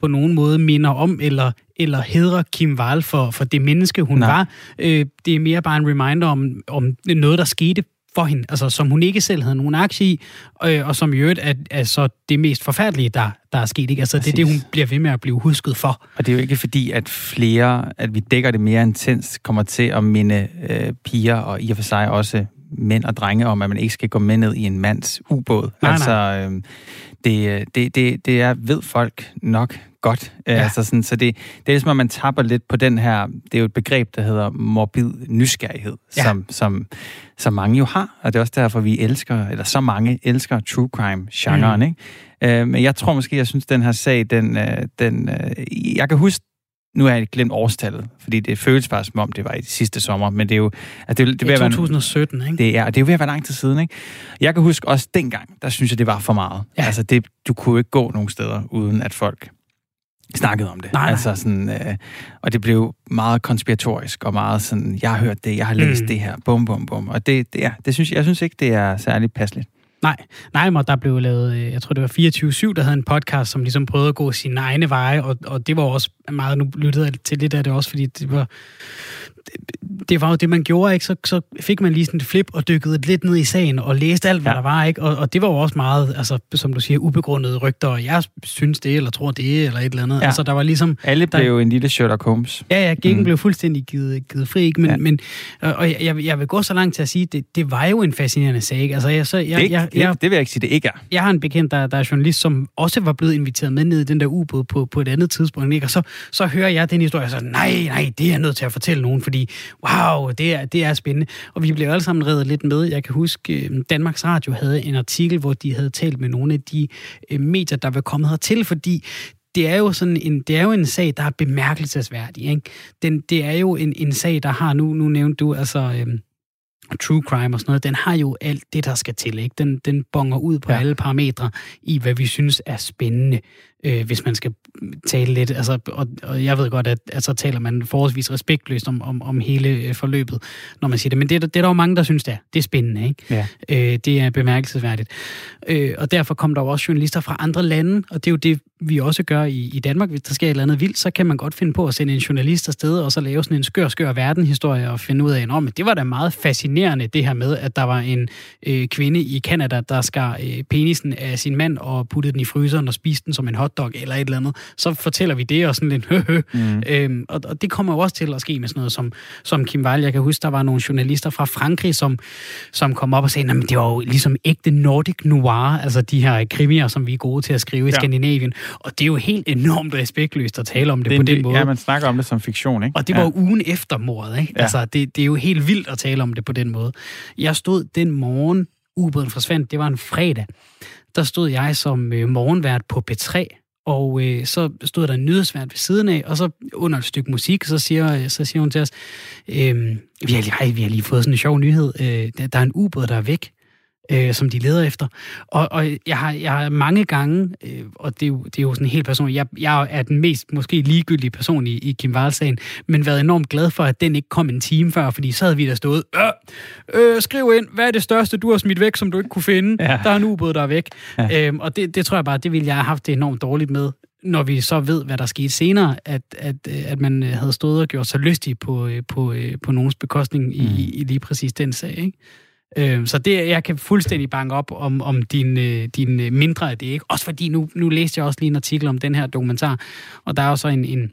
på nogen måde minder om eller, eller hedrer Kim Wall for, for det menneske, hun Nej. var. Øh, det er mere bare en reminder om, om noget, der skete for hende, altså som hun ikke selv havde nogen aktie i, øh, og som i øvrigt er, er så det mest forfærdelige, der, der er sket. Ikke? Altså Præcis. det er det, hun bliver ved med at blive husket for. Og det er jo ikke fordi, at flere, at vi dækker det mere intens, kommer til at minde øh, piger, og i og for sig også mænd og drenge om, at man ikke skal gå med ned i en mands ubåd. Nej, altså, nej. Øh, det, det, det, det er, ved folk nok godt. Ja. Altså sådan, så det, det er ligesom, at man tapper lidt på den her, det er jo et begreb, der hedder morbid nysgerrighed, ja. som, som, som mange jo har, og det er også derfor, vi elsker, eller så mange elsker true crime-genren, mm. ikke? Øh, men jeg tror måske, jeg synes, den her sag, den, øh, den øh, jeg kan huske, nu har jeg glemt årstallet, fordi det føles bare som om, det var i sidste sommer, men det er jo... Altså det, det, det er 2017, være, ikke? Det er, det er jo ved at være lang tid siden, ikke? Jeg kan huske også dengang, der synes jeg, det var for meget. Ja. Altså, det, du kunne ikke gå nogen steder, uden at folk snakkede om det. Nej, altså sådan, øh, og det blev meget konspiratorisk, og meget sådan, jeg har hørt det, jeg har læst mm. det her, bum, bum, bum. Og det, det, ja, det synes, jeg synes ikke, det er særligt passeligt. Nej, nej, men der blev lavet, øh, jeg tror det var 24-7, der havde en podcast, som ligesom prøvede at gå sine egne veje, og, og det var også meget, nu lyttede jeg til lidt af det også, fordi det var, det var jo det, man gjorde, ikke? Så, så fik man lige sådan et flip og dykkede lidt ned i sagen og læste alt, hvad ja. der var, ikke? Og, og det var jo også meget, altså, som du siger, ubegrundede rygter, og jeg synes det, eller tror det, eller et eller andet. Ja. Altså, der var ligesom... Alle blev jo en lille Sherlock Holmes. Ja, ja, gækken mm. blev fuldstændig givet, givet fri, ikke? Men, ja. men og jeg, jeg vil gå så langt til at sige, det, det var jo en fascinerende sag, ikke? Altså, jeg, så, jeg, det, jeg, det, jeg, det vil jeg ikke sige, det ikke er. Jeg har en bekendt, der, der er journalist, som også var blevet inviteret med ned i den der ubåd på, på et andet tidspunkt, ikke? Og så, så hører jeg den historie, og så nej, nej, det er jeg nødt til at fortælle nogen, fordi wow, det er, det er spændende. Og vi blev alle sammen reddet lidt med. Jeg kan huske, øh, Danmarks Radio havde en artikel, hvor de havde talt med nogle af de øh, medier, der var kommet hertil, fordi det er jo sådan en, det er jo en sag, der er bemærkelsesværdig. Ikke? Den, det er jo en, en sag, der har, nu, nu nævnte du, altså... Øh, true crime og sådan noget, den har jo alt det, der skal til. Ikke? Den, den bonger ud på ja. alle parametre i, hvad vi synes er spændende øh, hvis man skal tale lidt. Altså, og, og jeg ved godt, at, at så taler man forholdsvis respektløst om, om, om hele øh, forløbet, når man siger det. Men det, det er der jo mange, der synes, det er. Det er spændende, ikke? Ja. Øh, det er bemærkelsesværdigt. Øh, og derfor kom der jo også journalister fra andre lande, og det er jo det, vi også gør i, i Danmark. Hvis der sker et eller andet vildt, så kan man godt finde på at sende en journalist afsted, og så lave sådan en skør, skør verdenhistorie, og finde ud af, at det var da meget fascinerende, det her med, at der var en øh, kvinde i Kanada, der skar øh, penisen af sin mand og puttede den i fryseren og spiste den som en hotdog eller et eller andet. Så fortæller vi det og sådan lidt høhø. Mm. Øhm, og, og det kommer jo også til at ske med sådan noget som, som Kim Wall. Jeg kan huske, der var nogle journalister fra Frankrig, som, som kom op og sagde, at det var jo ligesom ægte Nordic Noir, altså de her krimier, som vi er gode til at skrive i ja. Skandinavien. Og det er jo helt enormt respektløst at tale om det, det på den måde. Ja, man snakker om det som fiktion, ikke? Og det var ja. ugen efter mordet, ikke? Ja. Altså, det, det er jo helt vildt at tale om det på den måde. Jeg stod den morgen, ubåden forsvandt, det var en fredag, der stod jeg som øh, morgenvært på P3, og øh, så stod der en nyhedsvært ved siden af, og så under et stykke musik, så siger, øh, så siger hun til os, øh, vi, har, ej, vi har lige fået sådan en sjov nyhed, øh, der er en ubåd, der er væk øh, som de leder efter. Og, og jeg, har, jeg har mange gange, øh, og det er, jo, det er jo sådan helt personligt, jeg, jeg er den mest måske ligegyldige person i, i Kim Wall-sagen, men været enormt glad for, at den ikke kom en time før, fordi så havde vi der stået, øh, øh, skriv ind, hvad er det største, du har smidt væk, som du ikke kunne finde? Ja. Der er en ubåd, der er væk. Ja. Øhm, og det, det tror jeg bare, det ville jeg have haft det enormt dårligt med, når vi så ved, hvad der skete senere, at, at, at man havde stået og gjort sig lystig på, øh, på, øh, på nogens bekostning i, mm. i lige præcis den sag. Ikke? Øh, så det, jeg kan fuldstændig banke op om, om din, øh, din øh, mindre af det. Ikke? Også fordi, nu, nu læste jeg også lige en artikel om den her dokumentar, og der er også en, en,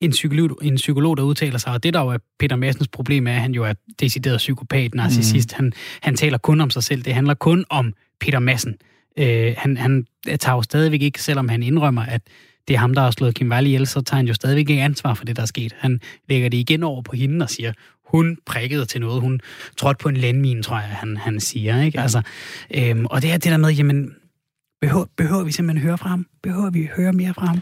en, psykolog, en psykolog, der udtaler sig, og det der jo er Peter Massens problem er, at han jo er decideret psykopat, narcissist. Mm. Han, han taler kun om sig selv. Det handler kun om Peter Massen. Øh, han, han tager jo stadigvæk ikke, selvom han indrømmer, at det er ham, der har slået Kim Wall ihjel, så tager han jo stadigvæk ikke ansvar for det, der er sket. Han lægger det igen over på hende og siger, hun prikkede til noget. Hun trådte på en landmine, tror jeg, han, han siger. Ikke? Altså, øhm, og det er det der med, jamen, behøver, behøver vi simpelthen høre fra ham? Behøver vi høre mere fra ham?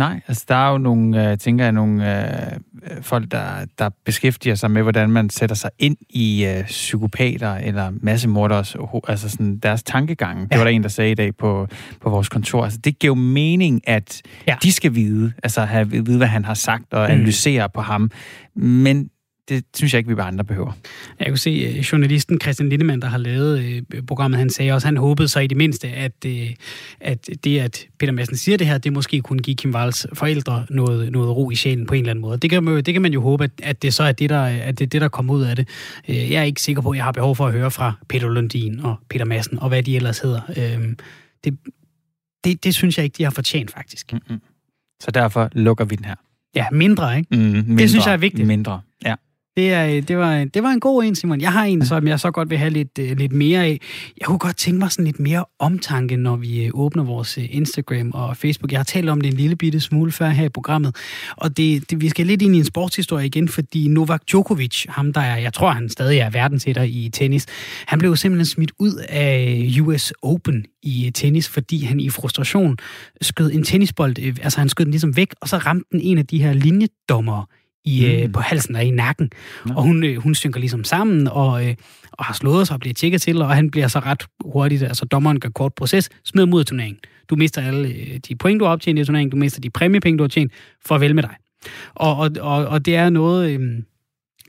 Nej, altså der er jo nogle, øh, tænker jeg, nogle øh, folk, der, der beskæftiger sig med, hvordan man sætter sig ind i øh, psykopater eller massemorders, altså sådan deres tankegang. Ja. Det var der en, der sagde i dag på, på vores kontor. Altså det giver jo mening, at ja. de skal vide, altså have vide, hvad han har sagt og mm. analysere mm. på ham. Men det synes jeg ikke, vi bare andre behøver. Jeg kunne se, øh, journalisten Christian Lindemann, der har lavet øh, programmet, han sagde også, han håbede så i det mindste, at, øh, at det, at Peter Madsen siger det her, det måske kunne give Kim Walls forældre noget, noget ro i sjælen på en eller anden måde. Det kan man, det kan man jo håbe, at, at det så er det, der, at det, det, der kommer ud af det. Jeg er ikke sikker på, at jeg har behov for at høre fra Peter Lundin og Peter Madsen, og hvad de ellers hedder. Det, det, det synes jeg ikke, de har fortjent, faktisk. Mm-hmm. Så derfor lukker vi den her. Ja, mindre, ikke? Mm, mindre, det synes jeg er vigtigt. Mindre, ja. Det, er, det, var, det var en god en, Simon. Jeg har en, som jeg så godt vil have lidt, uh, lidt mere af. Jeg kunne godt tænke mig sådan lidt mere omtanke, når vi uh, åbner vores Instagram og Facebook. Jeg har talt om det en lille bitte smule før her i programmet. Og det, det, vi skal lidt ind i en sportshistorie igen, fordi Novak Djokovic, ham der er, jeg tror han stadig er verdensetter i tennis, han blev simpelthen smidt ud af US Open i tennis, fordi han i frustration skød en tennisbold, altså han skød den ligesom væk, og så ramte den en af de her linjedommere i, øh, mm. øh, på halsen og i nakken. Ja. Og hun, øh, hun synker ligesom sammen og, øh, og har slået sig og bliver tjekket til, og han bliver så ret hurtigt, altså dommeren gør kort proces, smider mod turneringen. Du mister alle øh, de point, du har optjent i turneringen, du mister de præmiepenge, du har tjent, farvel med dig. Og, og, og, og det er noget... Øh,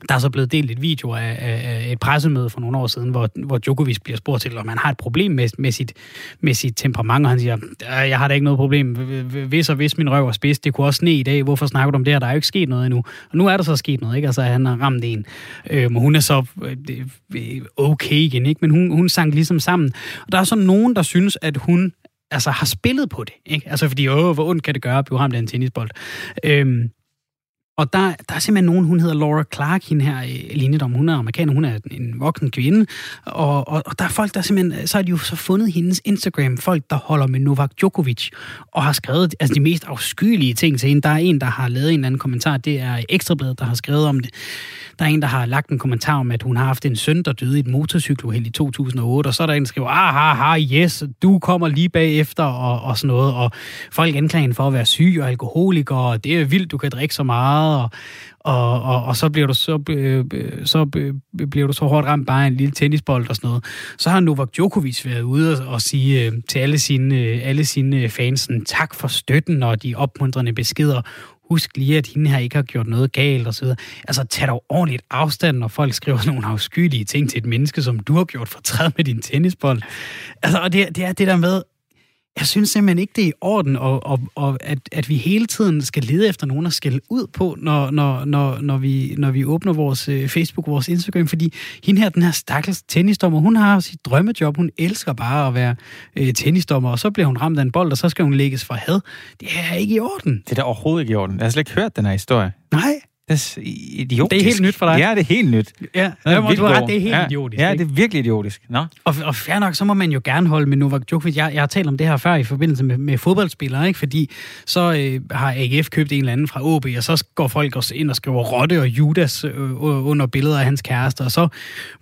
der er så blevet delt et video af, af et pressemøde for nogle år siden, hvor, hvor Djokovic bliver spurgt til, om han har et problem med, med, sit, med sit temperament, og han siger, øh, jeg har da ikke noget problem. Hvis og hvis min røv er spids, det kunne også sne i dag. Hvorfor snakker du om det her? Der er jo ikke sket noget endnu. Og nu er der så sket noget, ikke? Altså, han har ramt en. Øhm, hun er så øh, øh, okay igen, ikke? Men hun, hun sang ligesom sammen. Og der er så nogen, der synes, at hun altså, har spillet på det, ikke? Altså, fordi, åh, hvor ondt kan det gøre at blive ramt af en tennisbold? Øhm, og der, der er simpelthen nogen, hun hedder Laura Clark, hende her øh, linjedom. Hun er amerikaner, hun er en voksen kvinde. Og, og, og der er folk, der simpelthen, øh, så har de jo så fundet hendes Instagram, folk, der holder med Novak Djokovic, og har skrevet altså, de mest afskyelige ting til hende. Der er en, der har lavet en eller anden kommentar, det er Ekstrabladet, der har skrevet om det. Der er en, der har lagt en kommentar om, at hun har haft en søn, der døde i et motorcykeluheld i 2008, og så er der en, der skriver, ah, ha, ha, yes, du kommer lige bagefter, og, og sådan noget, og folk anklager hende for at være syg og alkoholiker, og det er vildt, du kan drikke så meget, meget, og, og, og, og så bliver du så, øh, øh så øh, bliver du så hårdt ramt bare en lille tennisbold og sådan noget. Så har Novak Djokovic været ude og, og sige øh, til alle sine, øh, alle sine fans, tak for støtten og de opmuntrende beskeder husk lige, at hende her ikke har gjort noget galt og så videre. Altså, tag dog ordentligt afstand, når folk skriver nogle afskyelige ting til et menneske, som du har gjort fortræd med din tennisbold. Altså, og det, det er det der med, jeg synes simpelthen ikke, det er i orden, og, og, og at, at vi hele tiden skal lede efter nogen at skælde ud på, når, når, når, når, vi, når vi åbner vores uh, Facebook, vores Instagram, fordi hende her, den her stakkels tennisdommer, hun har sit drømmejob, hun elsker bare at være uh, tennisdommer, og så bliver hun ramt af en bold, og så skal hun lægges for had. Det er ikke i orden. Det er da overhovedet ikke i orden. Jeg har slet ikke hørt den her historie. Nej. Det er idiotisk. Det er helt nyt for dig. Ja, det er helt nyt. Ja, det er, må, du har ret, det er helt ja. idiotisk. Ja, ikke? det er virkelig idiotisk. Nå. Og, og fair nok, så må man jo gerne holde med Novak Djokovic. Jeg, jeg har talt om det her før i forbindelse med, med fodboldspillere, ikke? fordi så øh, har AGF købt en eller anden fra OB, og så går folk også ind og skriver Rotte og Judas øh, under billeder af hans kæreste, og så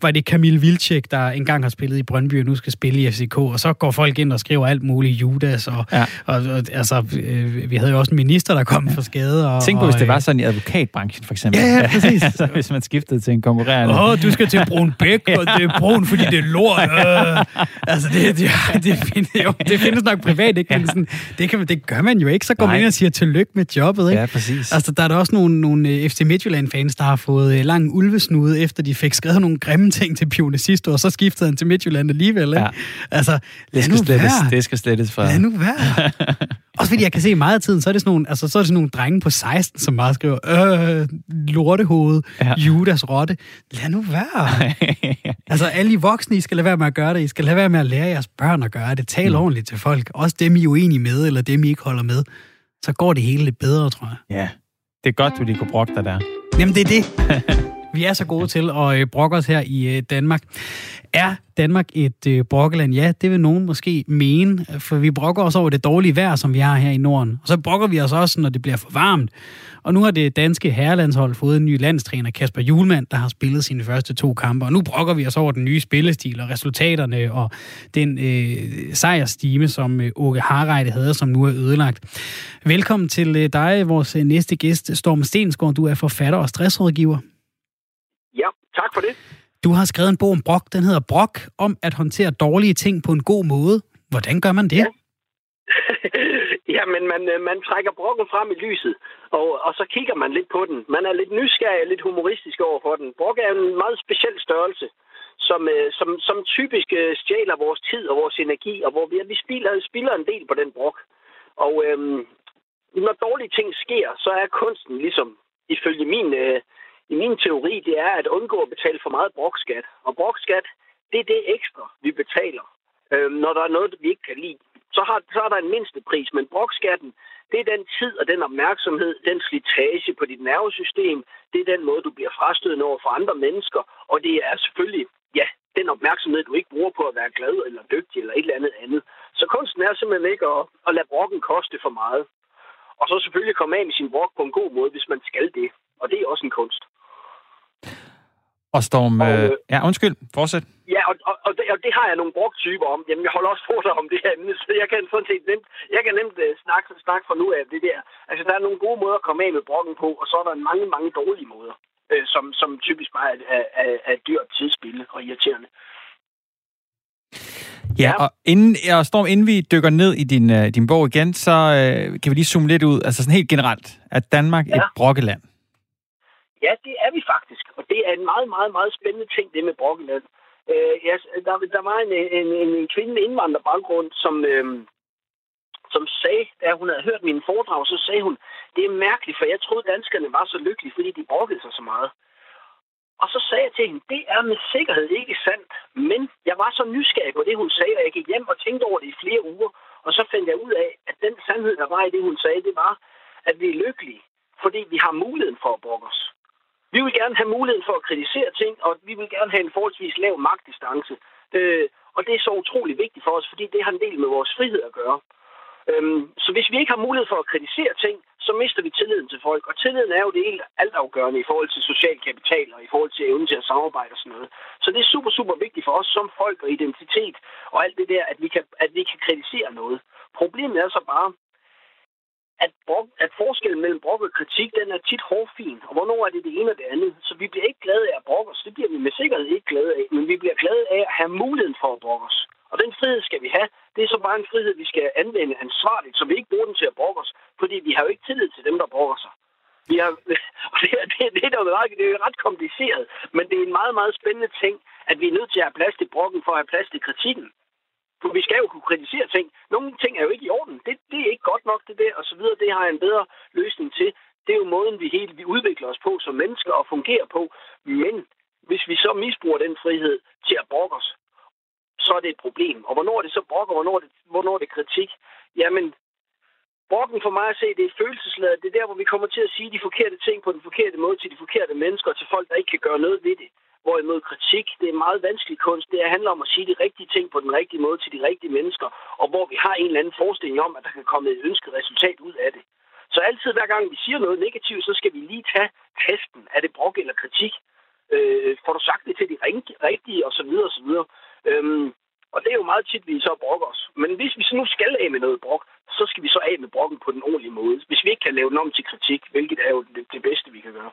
var det Kamil Vilcek, der engang har spillet i Brøndby og nu skal spille i FCK, og så går folk ind og skriver alt muligt Judas, og, ja. og, og altså, øh, vi havde jo også en minister, der kom ja. for skade. Og, Tænk på, og, hvis det var sådan i advokatbranchen, for eksempel. Ja, ja, præcis. altså, hvis man skiftede til en konkurrerende. Åh, oh, du skal til Brun Bæk, og det er brun, fordi det er lort. Øh. Altså, det, det, det, findes, jo, det findes nok privat, ikke? Men sådan, det, kan, det gør man jo ikke. Så går Nej. man ind og siger tillykke med jobbet, ikke? Ja, præcis. Altså, der er der også nogle, nogle øh, FC Midtjylland-fans, der har fået øh, lang ulvesnude, efter de fik skrevet nogle grimme ting til Pione sidste år, og så skiftede han til Midtjylland alligevel, ikke? Ja. Altså, det skal, slettes, det skal slettes fra. Lad nu være. Også fordi jeg kan se meget af tiden, så er det sådan nogle, altså, så er det sådan nogle drenge på 16, som bare skriver, øh, lortehoved, ja. Judas rotte. Lad nu være. altså, alle I voksne, I skal lade være med at gøre det. I skal lade være med at lære jeres børn at gøre det. Tal mm. ordentligt til folk. Også dem, I er uenige med, eller dem, I ikke holder med. Så går det hele lidt bedre, tror jeg. Ja, det er godt, du lige kunne brokke dig der. Jamen, det er det. Vi er så gode til at øh, brokke os her i øh, Danmark. Er Danmark et øh, brokkeland? Ja, det vil nogen måske mene, for vi brokker os over det dårlige vejr, som vi har her i Norden. Og så brokker vi os også, når det bliver for varmt. Og nu har det danske herrelandshold fået en ny landstræner, Kasper Julemand, der har spillet sine første to kampe. Og nu brokker vi os over den nye spillestil og resultaterne og den øh, sejrstime, som øh, Åke Harreide havde, som nu er ødelagt. Velkommen til øh, dig, vores øh, næste gæst, Storm Stensgaard. Du er forfatter og stressrådgiver. Tak for det. Du har skrevet en bog om brok. Den hedder Brok, om at håndtere dårlige ting på en god måde. Hvordan gør man det? Ja. ja, men man, øh, man trækker brokken frem i lyset, og, og så kigger man lidt på den. Man er lidt nysgerrig og lidt humoristisk over for den. Brok er en meget speciel størrelse, som, øh, som, som typisk øh, stjæler vores tid og vores energi, og hvor vi, vi spilder, spilder en del på den brok. Og øhm, når dårlige ting sker, så er kunsten ligesom, ifølge min... Øh, i min teori, det er at undgå at betale for meget brokskat. Og brokskat, det er det ekstra, vi betaler, øh, når der er noget, vi ikke kan lide. Så, har, så er der en mindste pris, men brokskatten, det er den tid og den opmærksomhed, den slitage på dit nervesystem, det er den måde, du bliver frastødende over for andre mennesker, og det er selvfølgelig, ja, den opmærksomhed, du ikke bruger på at være glad eller dygtig eller et eller andet andet. Så kunsten er simpelthen ikke at, at lade brokken koste for meget. Og så selvfølgelig komme af med sin brok på en god måde, hvis man skal det. Og det er også en kunst. Og Storm... Og, øh, ja, undskyld. Fortsæt. Ja, og, og, og, det, og det har jeg nogle brugtyper om. Jamen, jeg holder også foredrag om det her emne, så jeg kan sådan set nemt, jeg kan nemt uh, snakke, snakke fra nu af det der. Altså, der er nogle gode måder at komme af med brokken på, og så er der mange, mange dårlige måder, øh, som, som typisk bare er, er, er, er dyrt tidsspil og irriterende. Ja, og inden, og Storm, inden vi dykker ned i din, uh, din bog igen, så uh, kan vi lige zoome lidt ud. Altså sådan helt generelt, at Danmark ja. et brokkeland. Ja, det er vi faktisk. Det er en meget, meget, meget spændende ting, det med Brokkeland. Øh, ja, der, der var en, en, en, en kvinde med indvandrerbaggrund, som, øh, som sagde, da hun havde hørt mine foredrag, så sagde hun, det er mærkeligt, for jeg troede, danskerne var så lykkelige, fordi de brokkede sig så meget. Og så sagde jeg til hende, det er med sikkerhed ikke sandt, men jeg var så nysgerrig på det, hun sagde, og jeg gik hjem og tænkte over det i flere uger, og så fandt jeg ud af, at den sandhed, der var i det, hun sagde, det var, at vi er lykkelige, fordi vi har muligheden for at brokke os. Vi vil gerne have muligheden for at kritisere ting, og vi vil gerne have en forholdsvis lav magtdistance. Øh, og det er så utrolig vigtigt for os, fordi det har en del med vores frihed at gøre. Øhm, så hvis vi ikke har mulighed for at kritisere ting, så mister vi tilliden til folk. Og tilliden er jo det helt altafgørende i forhold til social kapital og i forhold til evnen til at samarbejde og sådan noget. Så det er super, super vigtigt for os som folk og identitet og alt det der, at vi kan, at vi kan kritisere noget. Problemet er så bare, at, brok, at forskellen mellem brok og kritik, den er tit hårfin. Og hvornår er det det ene og det andet? Så vi bliver ikke glade af at brokke os. Det bliver vi med sikkerhed ikke glade af. Men vi bliver glade af at have muligheden for at brokke os. Og den frihed skal vi have. Det er så bare en frihed, vi skal anvende ansvarligt, så vi ikke bruger den til at brokke os. Fordi vi har jo ikke tillid til dem, der brokker sig. Vi har, og det, er, det, det, er jo det er ret kompliceret, men det er en meget, meget spændende ting, at vi er nødt til at have plads til brokken for at have plads til kritikken. For vi skal jo kunne kritisere ting. Nogle ting er jo ikke i orden. Det, det er ikke godt nok, det der, og så videre. Det har jeg en bedre løsning til. Det er jo måden, vi helt vi udvikler os på som mennesker og fungerer på. Men hvis vi så misbruger den frihed til at brokke os, så er det et problem. Og hvornår er det så brokker, hvornår er det, hvornår er det kritik? Jamen, brokken for mig at se, det er følelsesladet. Det er der, hvor vi kommer til at sige de forkerte ting på den forkerte måde til de forkerte mennesker, til folk, der ikke kan gøre noget ved det. Hvorimod kritik, det er meget vanskelig kunst. Det handler om at sige de rigtige ting på den rigtige måde til de rigtige mennesker, og hvor vi har en eller anden forestilling om, at der kan komme et ønsket resultat ud af det. Så altid hver gang vi siger noget negativt, så skal vi lige tage testen. Er det brok eller kritik? Øh, får du sagt det til de rigtige, og så videre, og så videre. Øhm, og det er jo meget tit, vi så brokker os. Men hvis vi så nu skal af med noget brok, så skal vi så af med brokken på den ordentlige måde. Hvis vi ikke kan lave den om til kritik, hvilket er jo det, det bedste, vi kan gøre.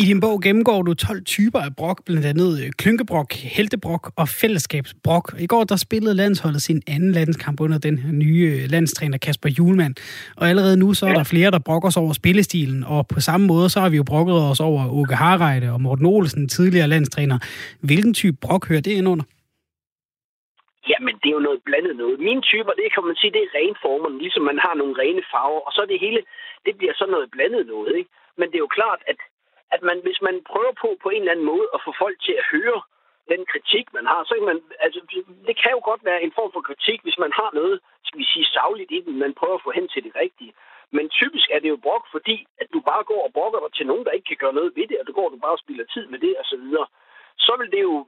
I din bog gennemgår du 12 typer af brok, blandt andet øh, klynkebrok, heltebrok og fællesskabsbrok. I går der spillede landsholdet sin anden landskamp under den her nye øh, landstræner Kasper Julemand. Og allerede nu så er ja. der flere, der brokker sig over spillestilen, og på samme måde så har vi jo brokket os over Åke Harreide og Morten Olsen, tidligere landstræner. Hvilken type brok hører det ind under? Jamen, det er jo noget blandet noget. Mine typer, det kan man sige, det er rene former, ligesom man har nogle rene farver, og så er det hele, det bliver sådan noget blandet noget, ikke? Men det er jo klart, at, at man, hvis man prøver på på en eller anden måde at få folk til at høre den kritik, man har, så kan man, altså, det kan jo godt være en form for kritik, hvis man har noget, skal vi sige, savligt i den, man prøver at få hen til det rigtige. Men typisk er det jo brok, fordi at du bare går og brokker dig til nogen, der ikke kan gøre noget ved det, og du går du bare og spilder tid med det, og så videre så vil det jo,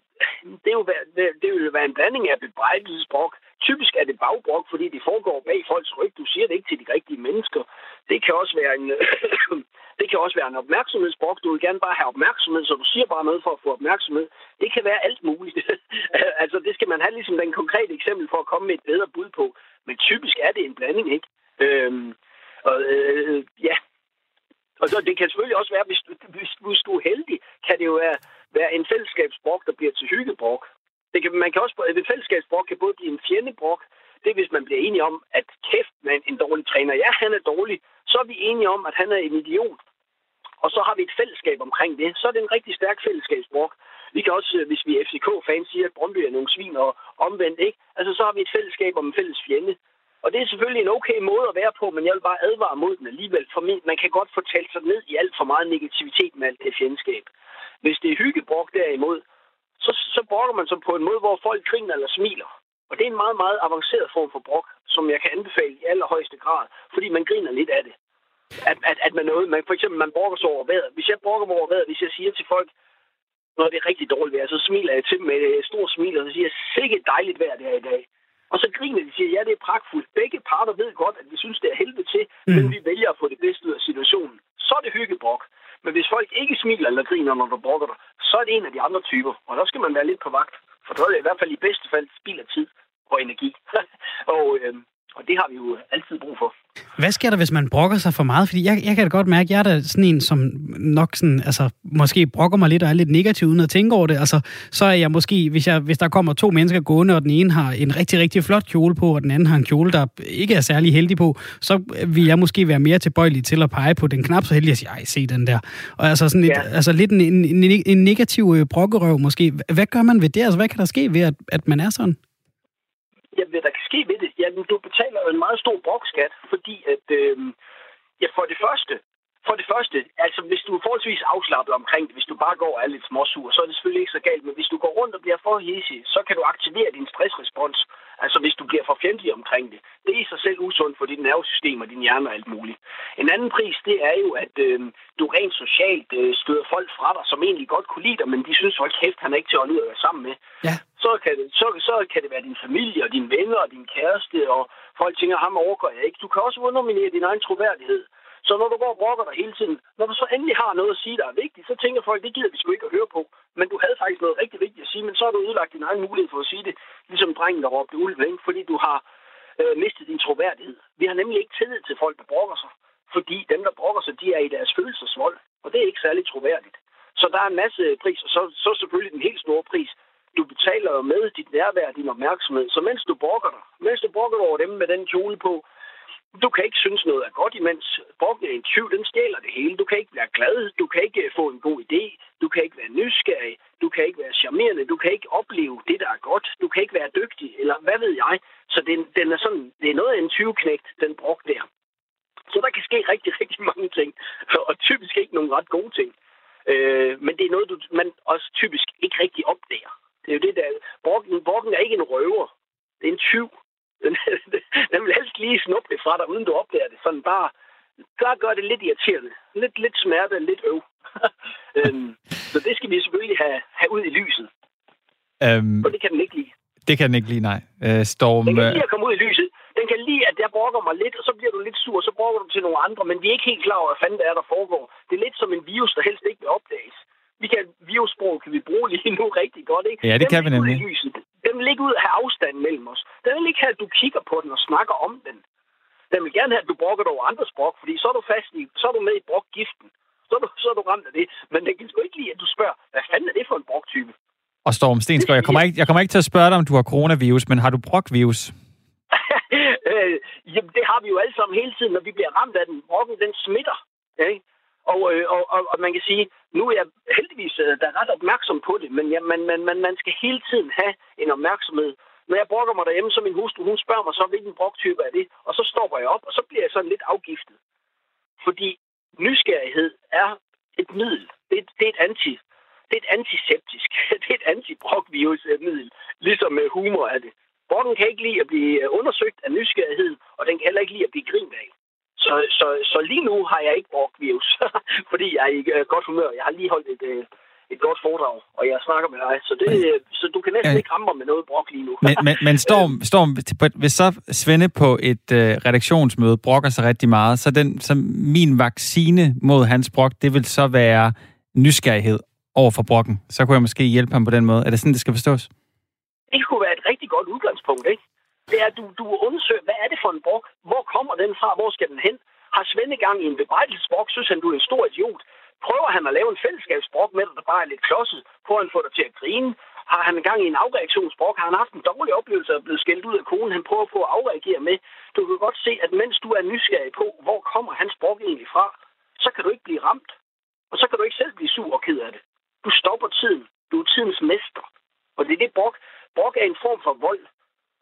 det, jo være, det vil være en blanding af bebrejdelsesbrok. Typisk er det bagbrok, fordi det foregår bag folks ryg. Du siger det ikke til de rigtige mennesker. Det kan også være en, det kan også være en opmærksomhedsbrok. Du vil gerne bare have opmærksomhed, så du siger bare noget for at få opmærksomhed. Det kan være alt muligt. altså, det skal man have ligesom den konkrete eksempel for at komme med et bedre bud på. Men typisk er det en blanding, ikke? Øhm, og, øh, øh ja, og så det kan selvfølgelig også være, hvis du, hvis, hvis du er heldig, kan det jo være, være en fællesskabsbrok, der bliver til hyggebrok. Det kan, man kan også, et fællesskabsbrok kan både blive en fjendebrok, det er, hvis man bliver enige om, at kæft med en dårlig træner, ja, han er dårlig, så er vi enige om, at han er en idiot. Og så har vi et fællesskab omkring det. Så er det en rigtig stærk fællesskabsbrok. Vi kan også, hvis vi er FCK-fans, sige, at Brøndby er nogle svin og omvendt, ikke? Altså, så har vi et fællesskab om en fælles fjende. Og det er selvfølgelig en okay måde at være på, men jeg vil bare advare mod den alligevel. For man kan godt få talt sig ned i alt for meget negativitet med alt det fjendskab. Hvis det er hyggebrok derimod, så, så brokker man sig på en måde, hvor folk griner eller smiler. Og det er en meget, meget avanceret form for brok, som jeg kan anbefale i allerhøjeste grad, fordi man griner lidt af det. At, at, at man noget, man, for eksempel man brokker sig over vejret. Hvis jeg brokker mig over vejret, hvis jeg siger til folk, når det er rigtig dårligt vejr, så smiler jeg til dem med et stort smil, og så siger jeg, sikkert dejligt vejr det er i dag. Og så griner de og siger, ja, det er pragtfuldt. Parter ved godt, at vi synes, det er helvede til, mm. men vi vælger at få det bedste ud af situationen. Så er det hyggebrok. Men hvis folk ikke smiler eller griner, når du brokker dig, så er det en af de andre typer. Og der skal man være lidt på vagt. For så er det i hvert fald i bedste fald spild af tid og energi. og, øh, og det har vi jo altid brug for. Hvad sker der, hvis man brokker sig for meget? Fordi jeg, jeg kan da godt mærke, at jeg er da sådan en, som nok sådan, altså, måske brokker mig lidt og er lidt negativ uden at tænke over det. Altså, så er jeg måske, hvis, jeg, hvis der kommer to mennesker gående, og den ene har en rigtig, rigtig flot kjole på, og den anden har en kjole, der ikke er særlig heldig på, så vil jeg måske være mere tilbøjelig til at pege på den knap så heldig og sige, ej, se den der. Og altså sådan et, ja. altså lidt en, en, en, en negativ øh, brokkerøv måske. Hvad gør man ved det? Altså, hvad kan der ske ved, at, at man er sådan? hvad der kan ske ved det? Jamen, du betaler en meget stor brokskat, fordi at, øh, ja, for det første, for det første, altså hvis du er forholdsvis afslappet omkring det, hvis du bare går og er lidt småsur, så er det selvfølgelig ikke så galt, men hvis du går rundt og bliver for hissig, så kan du aktivere din stressrespons, altså hvis du bliver for fjendtlig omkring det. Det er i sig selv usundt for dit nervesystem og din hjerne og alt muligt. En anden pris, det er jo, at øh, du rent socialt øh, støder folk fra dig, som egentlig godt kunne lide dig, men de synes, at kæft, han er ikke til at holde ud at være sammen med. Ja. Så, kan det, så, så kan det være din familie og dine venner og din kæreste, og folk tænker, ham overgår jeg ikke. Du kan også underminere din egen troværdighed. Så når du går og brokker dig hele tiden, når du så endelig har noget at sige, der er vigtigt, så tænker folk, det gider vi sgu ikke at høre på. Men du havde faktisk noget rigtig vigtigt at sige, men så har du ødelagt din egen mulighed for at sige det, ligesom drengen, der råbte ulve, ikke? fordi du har øh, mistet din troværdighed. Vi har nemlig ikke tillid til folk, der brokker sig. Fordi dem, der brokker sig, de er i deres følelsesvold. Og det er ikke særlig troværdigt. Så der er en masse pris, og så, så selvfølgelig den helt store pris. Du betaler jo med dit nærvær din opmærksomhed. Så mens du brokker dig, mens du brokker over dem med den kjole på, du kan ikke synes noget er godt, imens brokken er en tyv, den stjæler det hele. Du kan ikke være glad, du kan ikke øh, få en god idé, du kan ikke være nysgerrig, du kan ikke være charmerende, du kan ikke opleve det, der er godt, du kan ikke være dygtig, eller hvad ved jeg. Så den, den er sådan, det er noget af en tyvknægt, den brok der. Så der kan ske rigtig, rigtig mange ting, og typisk ikke nogle ret gode ting. Øh, men det er noget, du, man også typisk ikke rigtig opdager. Det er jo det, der... Brokken, brokken er ikke en røver. Det er en tyv. Den, den vil helst lige snuppe det fra dig, uden du opdager det. Sådan bare, gør, gør det lidt irriterende. Lidt, lidt smerte, lidt øv. øhm, så det skal vi selvfølgelig have, have ud i lyset. Um, og det kan den ikke lide. Det kan den ikke lide, nej. Uh, Storm... Den kan øh, lige at komme ud i lyset. Den kan lide, at jeg brokker mig lidt, og så bliver du lidt sur, og så brokker du til nogle andre, men vi er ikke helt klar over, hvad fanden det er, der foregår. Det er lidt som en virus, der helst ikke vil opdages. Vi kan, virussprog kan vi bruge lige nu rigtig godt, ikke? Ja, det den kan vi nemlig. Den vil ikke ud have afstand mellem os. Den vil ikke have, at du kigger på den og snakker om den. Den vil gerne have, at du brokker dig over andres brok, fordi så er du fast i, så er du med i brokgiften. Så er, du, så er du ramt af det. Men den kan sgu ikke lide, at du spørger, hvad fanden er det for en broktype? Og Storm Stensgaard, jeg kommer, ikke, jeg kommer ikke til at spørge dig, om du har coronavirus, men har du brokvirus? øh, jamen, det har vi jo alle sammen hele tiden, når vi bliver ramt af den. Brokken, den smitter. Ikke? Og, øh, og, og, og man kan sige, nu er jeg heldigvis øh, der er ret opmærksom på det, men ja, man, man, man, man skal hele tiden have en opmærksomhed. Når jeg brokker mig derhjemme, så min hustru, hun spørger mig så, hvilken broktype er det, og så stopper jeg op, og så bliver jeg sådan lidt afgiftet. Fordi nysgerrighed er et middel. Det, er, det er et anti det er et antiseptisk, det er et antibrokvirusmiddel, ligesom med humor er det. Brokken kan ikke lide at blive undersøgt af nysgerrighed, og den kan heller ikke lide at blive grint af. Så, så, så lige nu har jeg ikke brugt virus, fordi jeg er i uh, godt humør. Jeg har lige holdt et, uh, et godt foredrag, og jeg snakker med dig. Så, det, uh, så du kan næsten ja. ikke ramme mig med noget brok lige nu. men, men, men Storm, Storm, hvis så Svende på et uh, redaktionsmøde brokker sig rigtig meget, så, den, så min vaccine mod hans brok, det vil så være nysgerrighed over for brokken. Så kunne jeg måske hjælpe ham på den måde. Er det sådan, det skal forstås? Det kunne være et rigtig godt udgangspunkt, ikke? Det er, at du, du undersøger, hvad er det for en brok? Hvor kommer den fra? Hvor skal den hen? Har Svende gang i en bebrejdelsesbrok? Synes han, du er en stor idiot? Prøver han at lave en fællesskabsbrok med dig, der bare er lidt klodset? Prøver han at få dig til at grine? Har han gang i en afreaktionsbrok? Har han haft en dårlig oplevelse og blevet skældt ud af konen? Han prøver på at afreagere med. Du kan godt se, at mens du er nysgerrig på, hvor kommer hans brok egentlig fra, så kan du ikke blive ramt. Og så kan du ikke selv blive sur og ked af det. Du stopper tiden. Du er tidens mester. Og det er det brok. Brok er en form for vold.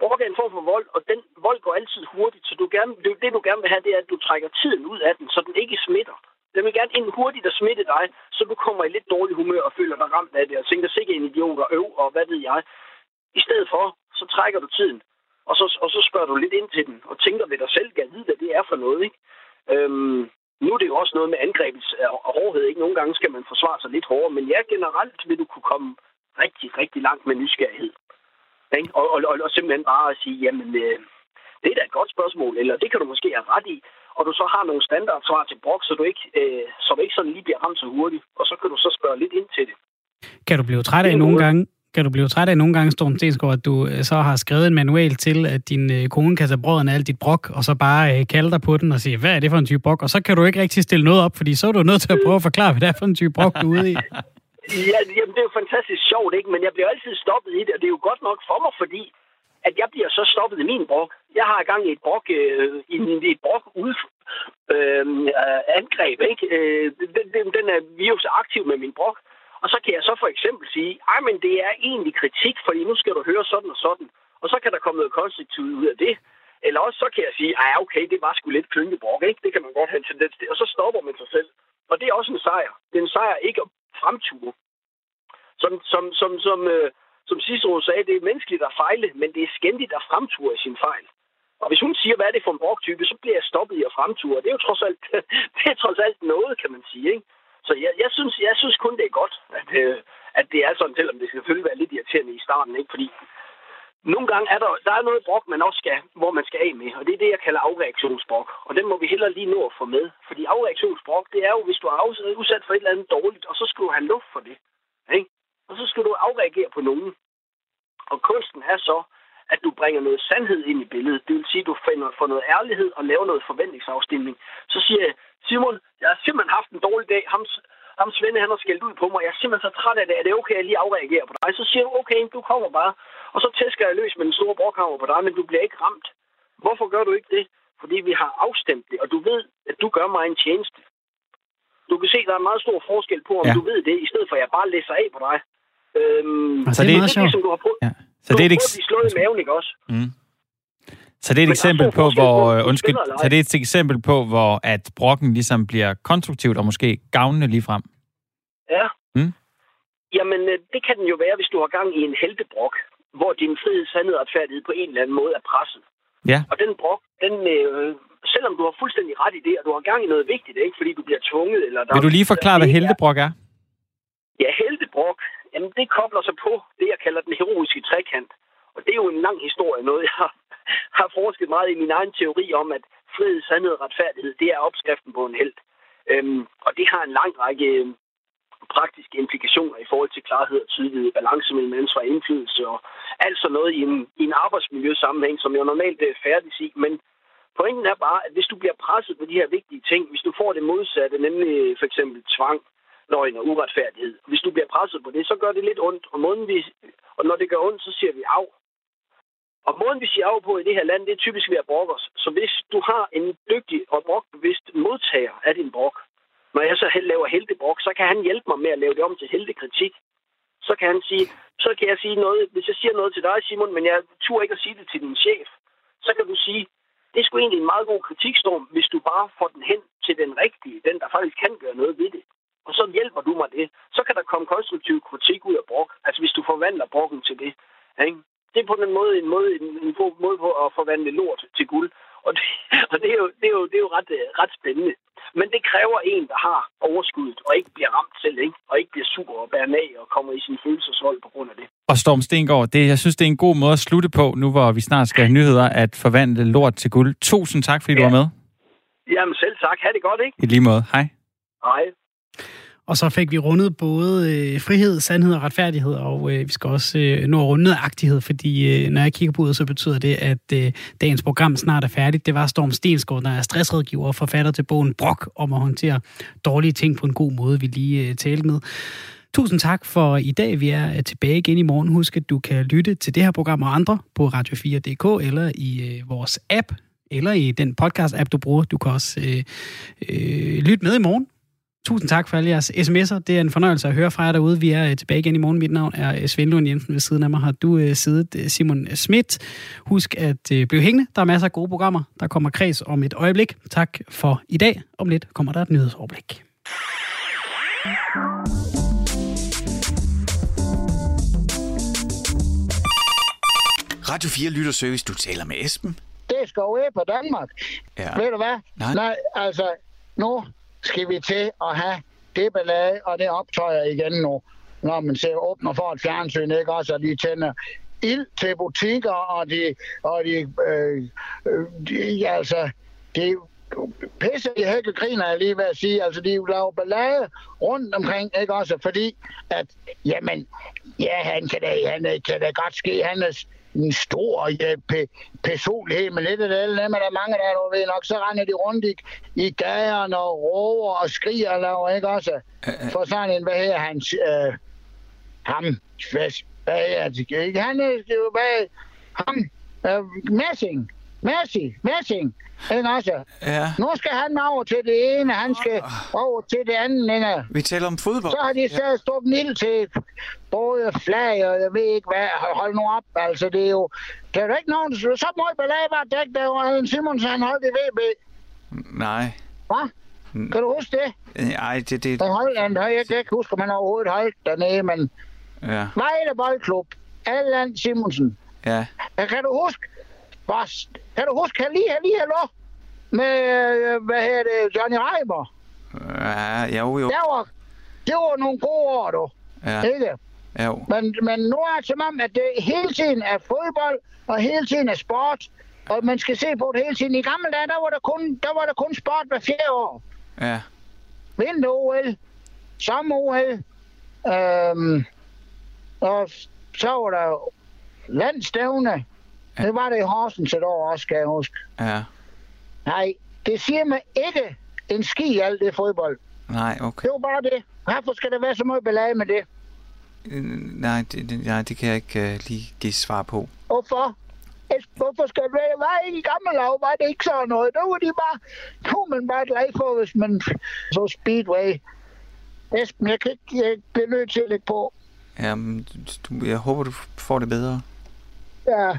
Brok en form for vold, og den vold går altid hurtigt, så du gerne, det, det du gerne vil have, det er, at du trækker tiden ud af den, så den ikke smitter. Den vil gerne ind hurtigt og smitte dig, så du kommer i lidt dårlig humør og føler dig ramt af det, og tænker sikkert en idiot og øv, og hvad ved jeg. I stedet for, så trækker du tiden, og så, og så spørger du lidt ind til den, og tænker ved dig selv, kan vide, hvad det er for noget, ikke? Øhm, nu er det jo også noget med angrebets og hårdhed, ikke? Nogle gange skal man forsvare sig lidt hårdere, men ja, generelt vil du kunne komme rigtig, rigtig langt med nysgerrighed. Ikke? Og, og, og, og simpelthen bare at sige, jamen, øh, det er da et godt spørgsmål, eller det kan du måske have ret i, og du så har nogle standardsvar til brok, så du ikke, øh, så du ikke sådan lige bliver ramt så hurtigt, og så kan du så spørge lidt ind til det. Kan du blive træt af nogle gange, kan du blive træt af nogle gange, Storm Stensgaard, at du øh, så har skrevet en manual til, at din øh, kone kan tage brøden af alt dit brok, og så bare øh, kalde dig på den og sige, hvad er det for en type brok? Og så kan du ikke rigtig stille noget op, fordi så er du nødt til at prøve at forklare, hvad det er for en type brok, du er ude i. Ja, jamen, det er jo fantastisk sjovt, ikke? Men jeg bliver altid stoppet i det, og det er jo godt nok for mig, fordi at jeg bliver så stoppet i min brok. Jeg har gang i et brok, øh, i, et brok ud, øhm, øh, angreb, ikke? Øh, den, den, er virus aktiv med min brok. Og så kan jeg så for eksempel sige, ej, men det er egentlig kritik, fordi nu skal du høre sådan og sådan. Og så kan der komme noget konstruktivt ud af det. Eller også så kan jeg sige, ej, okay, det var sgu lidt klynkebrok, ikke? Det kan man godt have en tendens til. Og så stopper man sig selv. Og det er også en sejr. Det er en sejr ikke at fremture. Som, som, som, som, øh, som Cicero sagde, det er menneskeligt at fejle, men det er skændigt at fremture i sin fejl. Og hvis hun siger, hvad er det for en broktype, så bliver jeg stoppet i at fremture. Det er jo trods alt, det er trods alt noget, kan man sige. Ikke? Så jeg, jeg, synes, jeg synes kun, det er godt, at, øh, at det er sådan, selvom det skal selvfølgelig være lidt irriterende i starten. Ikke? Fordi nogle gange er der, der er noget brok, man også skal, hvor man skal af med, og det er det, jeg kalder afreaktionsbrok. Og den må vi heller lige nå at få med. Fordi afreaktionsbrok, det er jo, hvis du er udsat for et eller andet dårligt, og så skal du have luft for det. Ikke? Og så skal du afreagere på nogen. Og kunsten er så at du bringer noget sandhed ind i billedet. Det vil sige, at du finder, får noget ærlighed og laver noget forventningsafstemning. Så siger jeg, Simon, jeg har simpelthen haft en dårlig dag. Ham, ham Svende, han har skældt ud på mig. Jeg er simpelthen så træt af det. Er det okay, at jeg lige afreagerer på dig? Så siger du, okay, du kommer bare. Og så tæsker jeg løs med den store brokhammer på dig, men du bliver ikke ramt. Hvorfor gør du ikke det? Fordi vi har afstemt det, og du ved, at du gør mig en tjeneste. Du kan se, at der er en meget stor forskel på, om ja. du ved det, i stedet for at jeg bare læser af på dig. Øhm, altså, det er meget sjovt. Det, du har prøvet, ja. Så det er et eks- blive slået i maven, ikke også? Mm. Så det er et eksempel på, hvor du undskyld, så det er et eksempel på, hvor at brokken ligesom bliver konstruktivt og måske gavnende lige frem. Ja. Mm. Jamen, øh, det kan den jo være, hvis du har gang i en heltebrok, hvor din frihed, sandhed og retfærdighed på en eller anden måde er presset. Ja. Og den brok, den, øh, selvom du har fuldstændig ret i det, og du har gang i noget vigtigt, ikke fordi du bliver tvunget, eller... Der Vil du lige forklare, hvad heltebrok er? Ja, heltebrok, jamen det kobler sig på det, jeg kalder den heroiske trekant. Og det er jo en lang historie, noget jeg har, har forsket meget i min egen teori om, at frihed, sandhed og retfærdighed, det er opskriften på en held. Øhm, og det har en lang række øhm, praktiske implikationer i forhold til klarhed og tydelighed, balance mellem ansvar og indflydelse og alt sådan noget i en, i en arbejdsmiljøsammenhæng, som jeg normalt øh, er færdig i. Men pointen er bare, at hvis du bliver presset på de her vigtige ting, hvis du får det modsatte, nemlig øh, for eksempel tvang, løgn og uretfærdighed. Hvis du bliver presset på det, så gør det lidt ondt. Og, måden vi, og når det gør ondt, så siger vi af. Og måden, vi siger af på i det her land, det er typisk ved at brokke os. Så hvis du har en dygtig og brokbevidst modtager af din brok, når jeg så laver heldebrok, så kan han hjælpe mig med at lave det om til heldekritik. Så kan han sige, så kan jeg sige noget, hvis jeg siger noget til dig, Simon, men jeg tur ikke at sige det til din chef, så kan du sige, det er sgu egentlig en meget god kritikstorm, hvis du bare får den hen til den rigtige, den der faktisk kan gøre noget ved det. Og så hjælper du mig det. Så kan der komme konstruktiv kritik ud af brok. Altså hvis du forvandler brokken til det. Ikke? Det er på den måde en måde, en, en god måde på at forvandle lort til guld. Og det, og det er jo, det er jo, det er jo ret, øh, ret spændende. Men det kræver en, der har overskuddet, og ikke bliver ramt selv, ikke? og ikke bliver sur og bærer af og kommer i sin følelsesvold på grund af det. Og Storm Stengård, det, jeg synes, det er en god måde at slutte på, nu hvor vi snart skal have nyheder, at forvandle lort til guld. Tusind tak, fordi ja. du var med. Jamen selv tak. Ha' det godt, ikke? I lige måde. Hej. Hej. Og så fik vi rundet både øh, frihed, sandhed og retfærdighed, og øh, vi skal også øh, nå at runde agtighed, fordi øh, når jeg kigger på det, så betyder det, at øh, dagens program snart er færdigt. Det var Storm Stensgaard, der er stressrådgiver og forfatter til bogen Brok om at håndtere dårlige ting på en god måde, vi lige øh, talte med. Tusind tak for i dag. Vi er øh, tilbage igen i morgen. Husk, at du kan lytte til det her program og andre på radio4.dk eller i øh, vores app, eller i den podcast-app, du bruger. Du kan også øh, øh, lytte med i morgen. Tusind tak for alle jeres sms'er. Det er en fornøjelse at høre fra jer derude. Vi er øh, tilbage igen i morgen. Mit navn er øh, Svend Lund Jensen. Ved siden af mig har du øh, siddet Simon Schmidt. Husk at blive hængende. Der er masser af gode programmer. Der kommer kreds om et øjeblik. Tak for i dag. Om lidt kommer der et nyhedsoverblik. Radio 4 Lytterservice, du taler med Esben. Det skal jo på Danmark. Ja. Ved du hvad? Nej. Nej, altså, nu skal vi til at have det belag og det optøjer igen nu. Når man ser åbner for et fjernsyn, ikke også, og de tænder ild til butikker, og de, og de, øh, øh de altså, de pisse i hækkegriner, griner, jeg lige ved at sige. Altså, de laver ballade rundt omkring, ikke også? Fordi, at, jamen, ja, han kan da, han kan da godt ske, han er en stor ja, pe- personlighed, men lidt af det, er der mange, der du ved nok, så render de rundt i, i gaderne og råber og skriger og laver, ikke også? For sådan en, hvad her hans, øh, ham, hvad, hvad er det, ikke? Han er, det er jo, hvad, ham, øh, Messing, Messi, Messing, ikke også? Ja, Nu skal han over til det ene, han skal over til det andet, ikke? vi taler om fodbold. Så har de så stukket ild til både flag og jeg ved ikke hvad. Hold nu op, altså det er jo... Der er ikke nogen... Så meget ballade var dæk, der var Simonsen, han holdt i VB. Nej. Hvad? Kan du huske det? Nej, det... det Han holdt, han, jeg kan ikke huske, om han overhovedet holdt dernede, men... ja, Vejle Boldklub, Allan Simonsen. ja. Ja, Kan du huske? Hvad, kan du huske, kan lige, lige hallo? Med, øh, hvad hedder det, Johnny Reimer. Ja, jo, jo. Det var, det var nogle gode år, du. Ja, Ikke? jo. Men, men nu er det som om, at det hele tiden er fodbold, og hele tiden er sport. Og man skal se på det hele tiden. I gamle dage, der var der kun, der var der kun sport hver fjerde år. Ja, Vinter-OL, sommer-OL, øhm, og så var der landstævne, Det var det i Horsens et år også, skal jeg huske. Ja. Nej, det siger mig ikke en ski alt det fodbold. Nej, okay. Det var bare det. Hvorfor skal der være så meget belage med det? Øh, Nej, det, nej, det kan jeg ikke uh, lige give svar på. Hvorfor? Hvorfor skal det være? Var ikke i gamle lav, var det ikke sådan noget. Der var de bare, er man bare glad for, hvis man så speedway. Esben, jeg kan ikke, jeg bliver nødt til at lægge på. Jamen, du, jeg håber, du får det bedre. Ja,